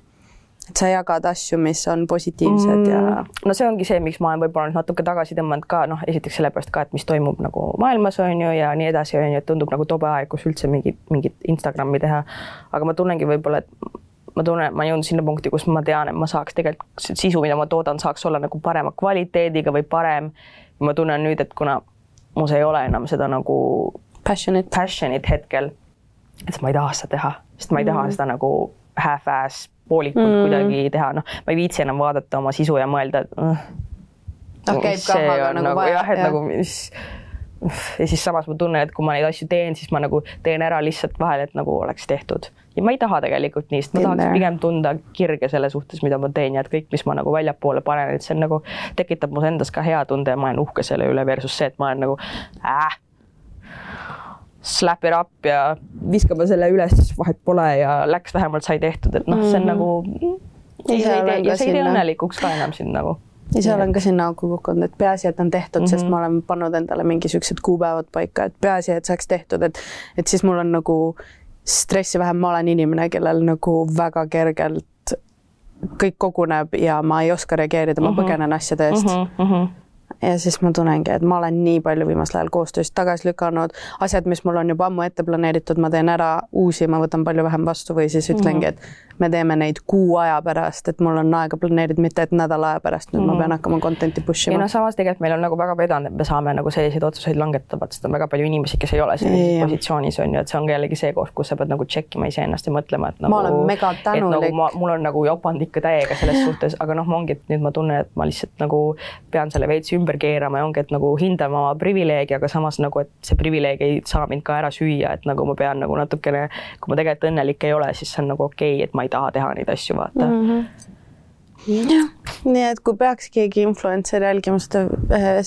Et sa jagad asju, mis on positiivsed ja mm,. no see ongi see, miks ma olen võib-olla nüüd natuke tagasi tõmmanud ka noh, esiteks sellepärast ka, et mis toimub nagu maailmas on ju ja nii edasi on ju, et tundub nagu tobe aeg, kus üldse mingit, mingit Instagrami teha. aga ma tunnengi võib-olla, et ma tunnen, ma jõudnud sinna punkti, kus ma tean, et ma saaks tegelikult sisu, mida ma toodan, saaks olla nagu parema kvaliteediga või parem. ma tunnen nüüd, et kuna mus ei ole enam seda nagu passion'it, passion'it hetkel, et ma ei taha seda teha, sest ma ei taha mm. seda nagu half-ass poolikult mm. kuidagi teha, noh, ma ei viitsi enam vaadata oma sisu ja mõelda, et uh, noh, käib ka, aga nagu, nagu vaja. jah, et ja. nagu mis ja siis samas ma tunnen, et kui ma neid asju teen, siis ma nagu teen ära lihtsalt vahel, et nagu oleks tehtud. ja ma ei taha tegelikult nii, sest ma tahaks pigem tunda kirge selle suhtes, mida ma teen ja et kõik, mis ma nagu väljapoole panen, et see on nagu, tekitab mul endas ka hea tunde ja ma olen uhke selle üle versus see, et ma olen nagu äh, slap it up ja viskame selle üles, siis vahet pole ja läks, vähemalt sai tehtud, et noh, see on mm. nagu. ja see ei tee õnnelikuks ka enam sind nagu ise olen ka sinna auku kukkunud, et peaasi, et on tehtud mm, -hmm. sest ma olen pannud endale mingisugused kuupäevad paika, et peaasi, et saaks tehtud, et, et siis mul on nagu stressi vähem, ma olen inimene, kellel nagu väga kergelt kõik koguneb ja ma ei oska reageerida, ma mm -hmm. põgenen asjade eest mm. -hmm. Ja siis ma tunnengi, et ma olen nii palju viimasel ajal koostööst tagasi lükanud, asjad, mis mul on juba ammu ette planeeritud, ma teen ära, uusi ma võtan palju vähem vastu või siis ütlengi, et me teeme neid kuu aja pärast, et mul on aega planeeritud, mitte et nädala aja pärast, nüüd mm -hmm. ma pean hakkama content'i push ima noh, samas tegelikult meil on nagu väga vedanud, et me saame nagu selliseid otsuseid langetada, vaat sest on väga palju inimesi, kes ei ole sellises positsioonis on ju, et see ongi jällegi see koht, kus sa pead nagu check ima iseennast ja mõtlema, et nagu, Ma olen mega nagu tänulik. ma, mul on nagu jopanud ikka täiega selles suhtes, aga noh, ma ongi, et nüüd ma tunnen, et ma lihtsalt nagu pean selle veits ümber keerama ja ongi, et nagu hindama oma privileegi, aga samas nagu, et see privileeg ei saa mind ka ära süüa, et nagu ma pean nagu natukene, kui ma tegelikult õnnelik ei ole, siis see on nagu okei okay,, et ma ei taha teha neid asju, vaata mm. jah, nii et kui peaks keegi influencer jälgima seda,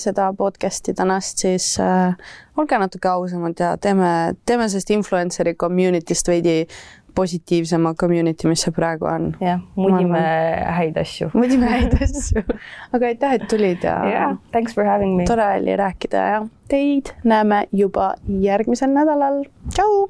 seda podcast'i tänast, siis äh, olge natuke ausamad ja teeme, teeme sellest influencer'i community'st veidi positiivsema community, mis see praegu on. jah, mudime häid asju. muidu me häid asju, aga aitäh, et tulid ja Yeah, thanks for having me. tore oli rääkida ja teid näeme juba järgmisel nädalal. tšau.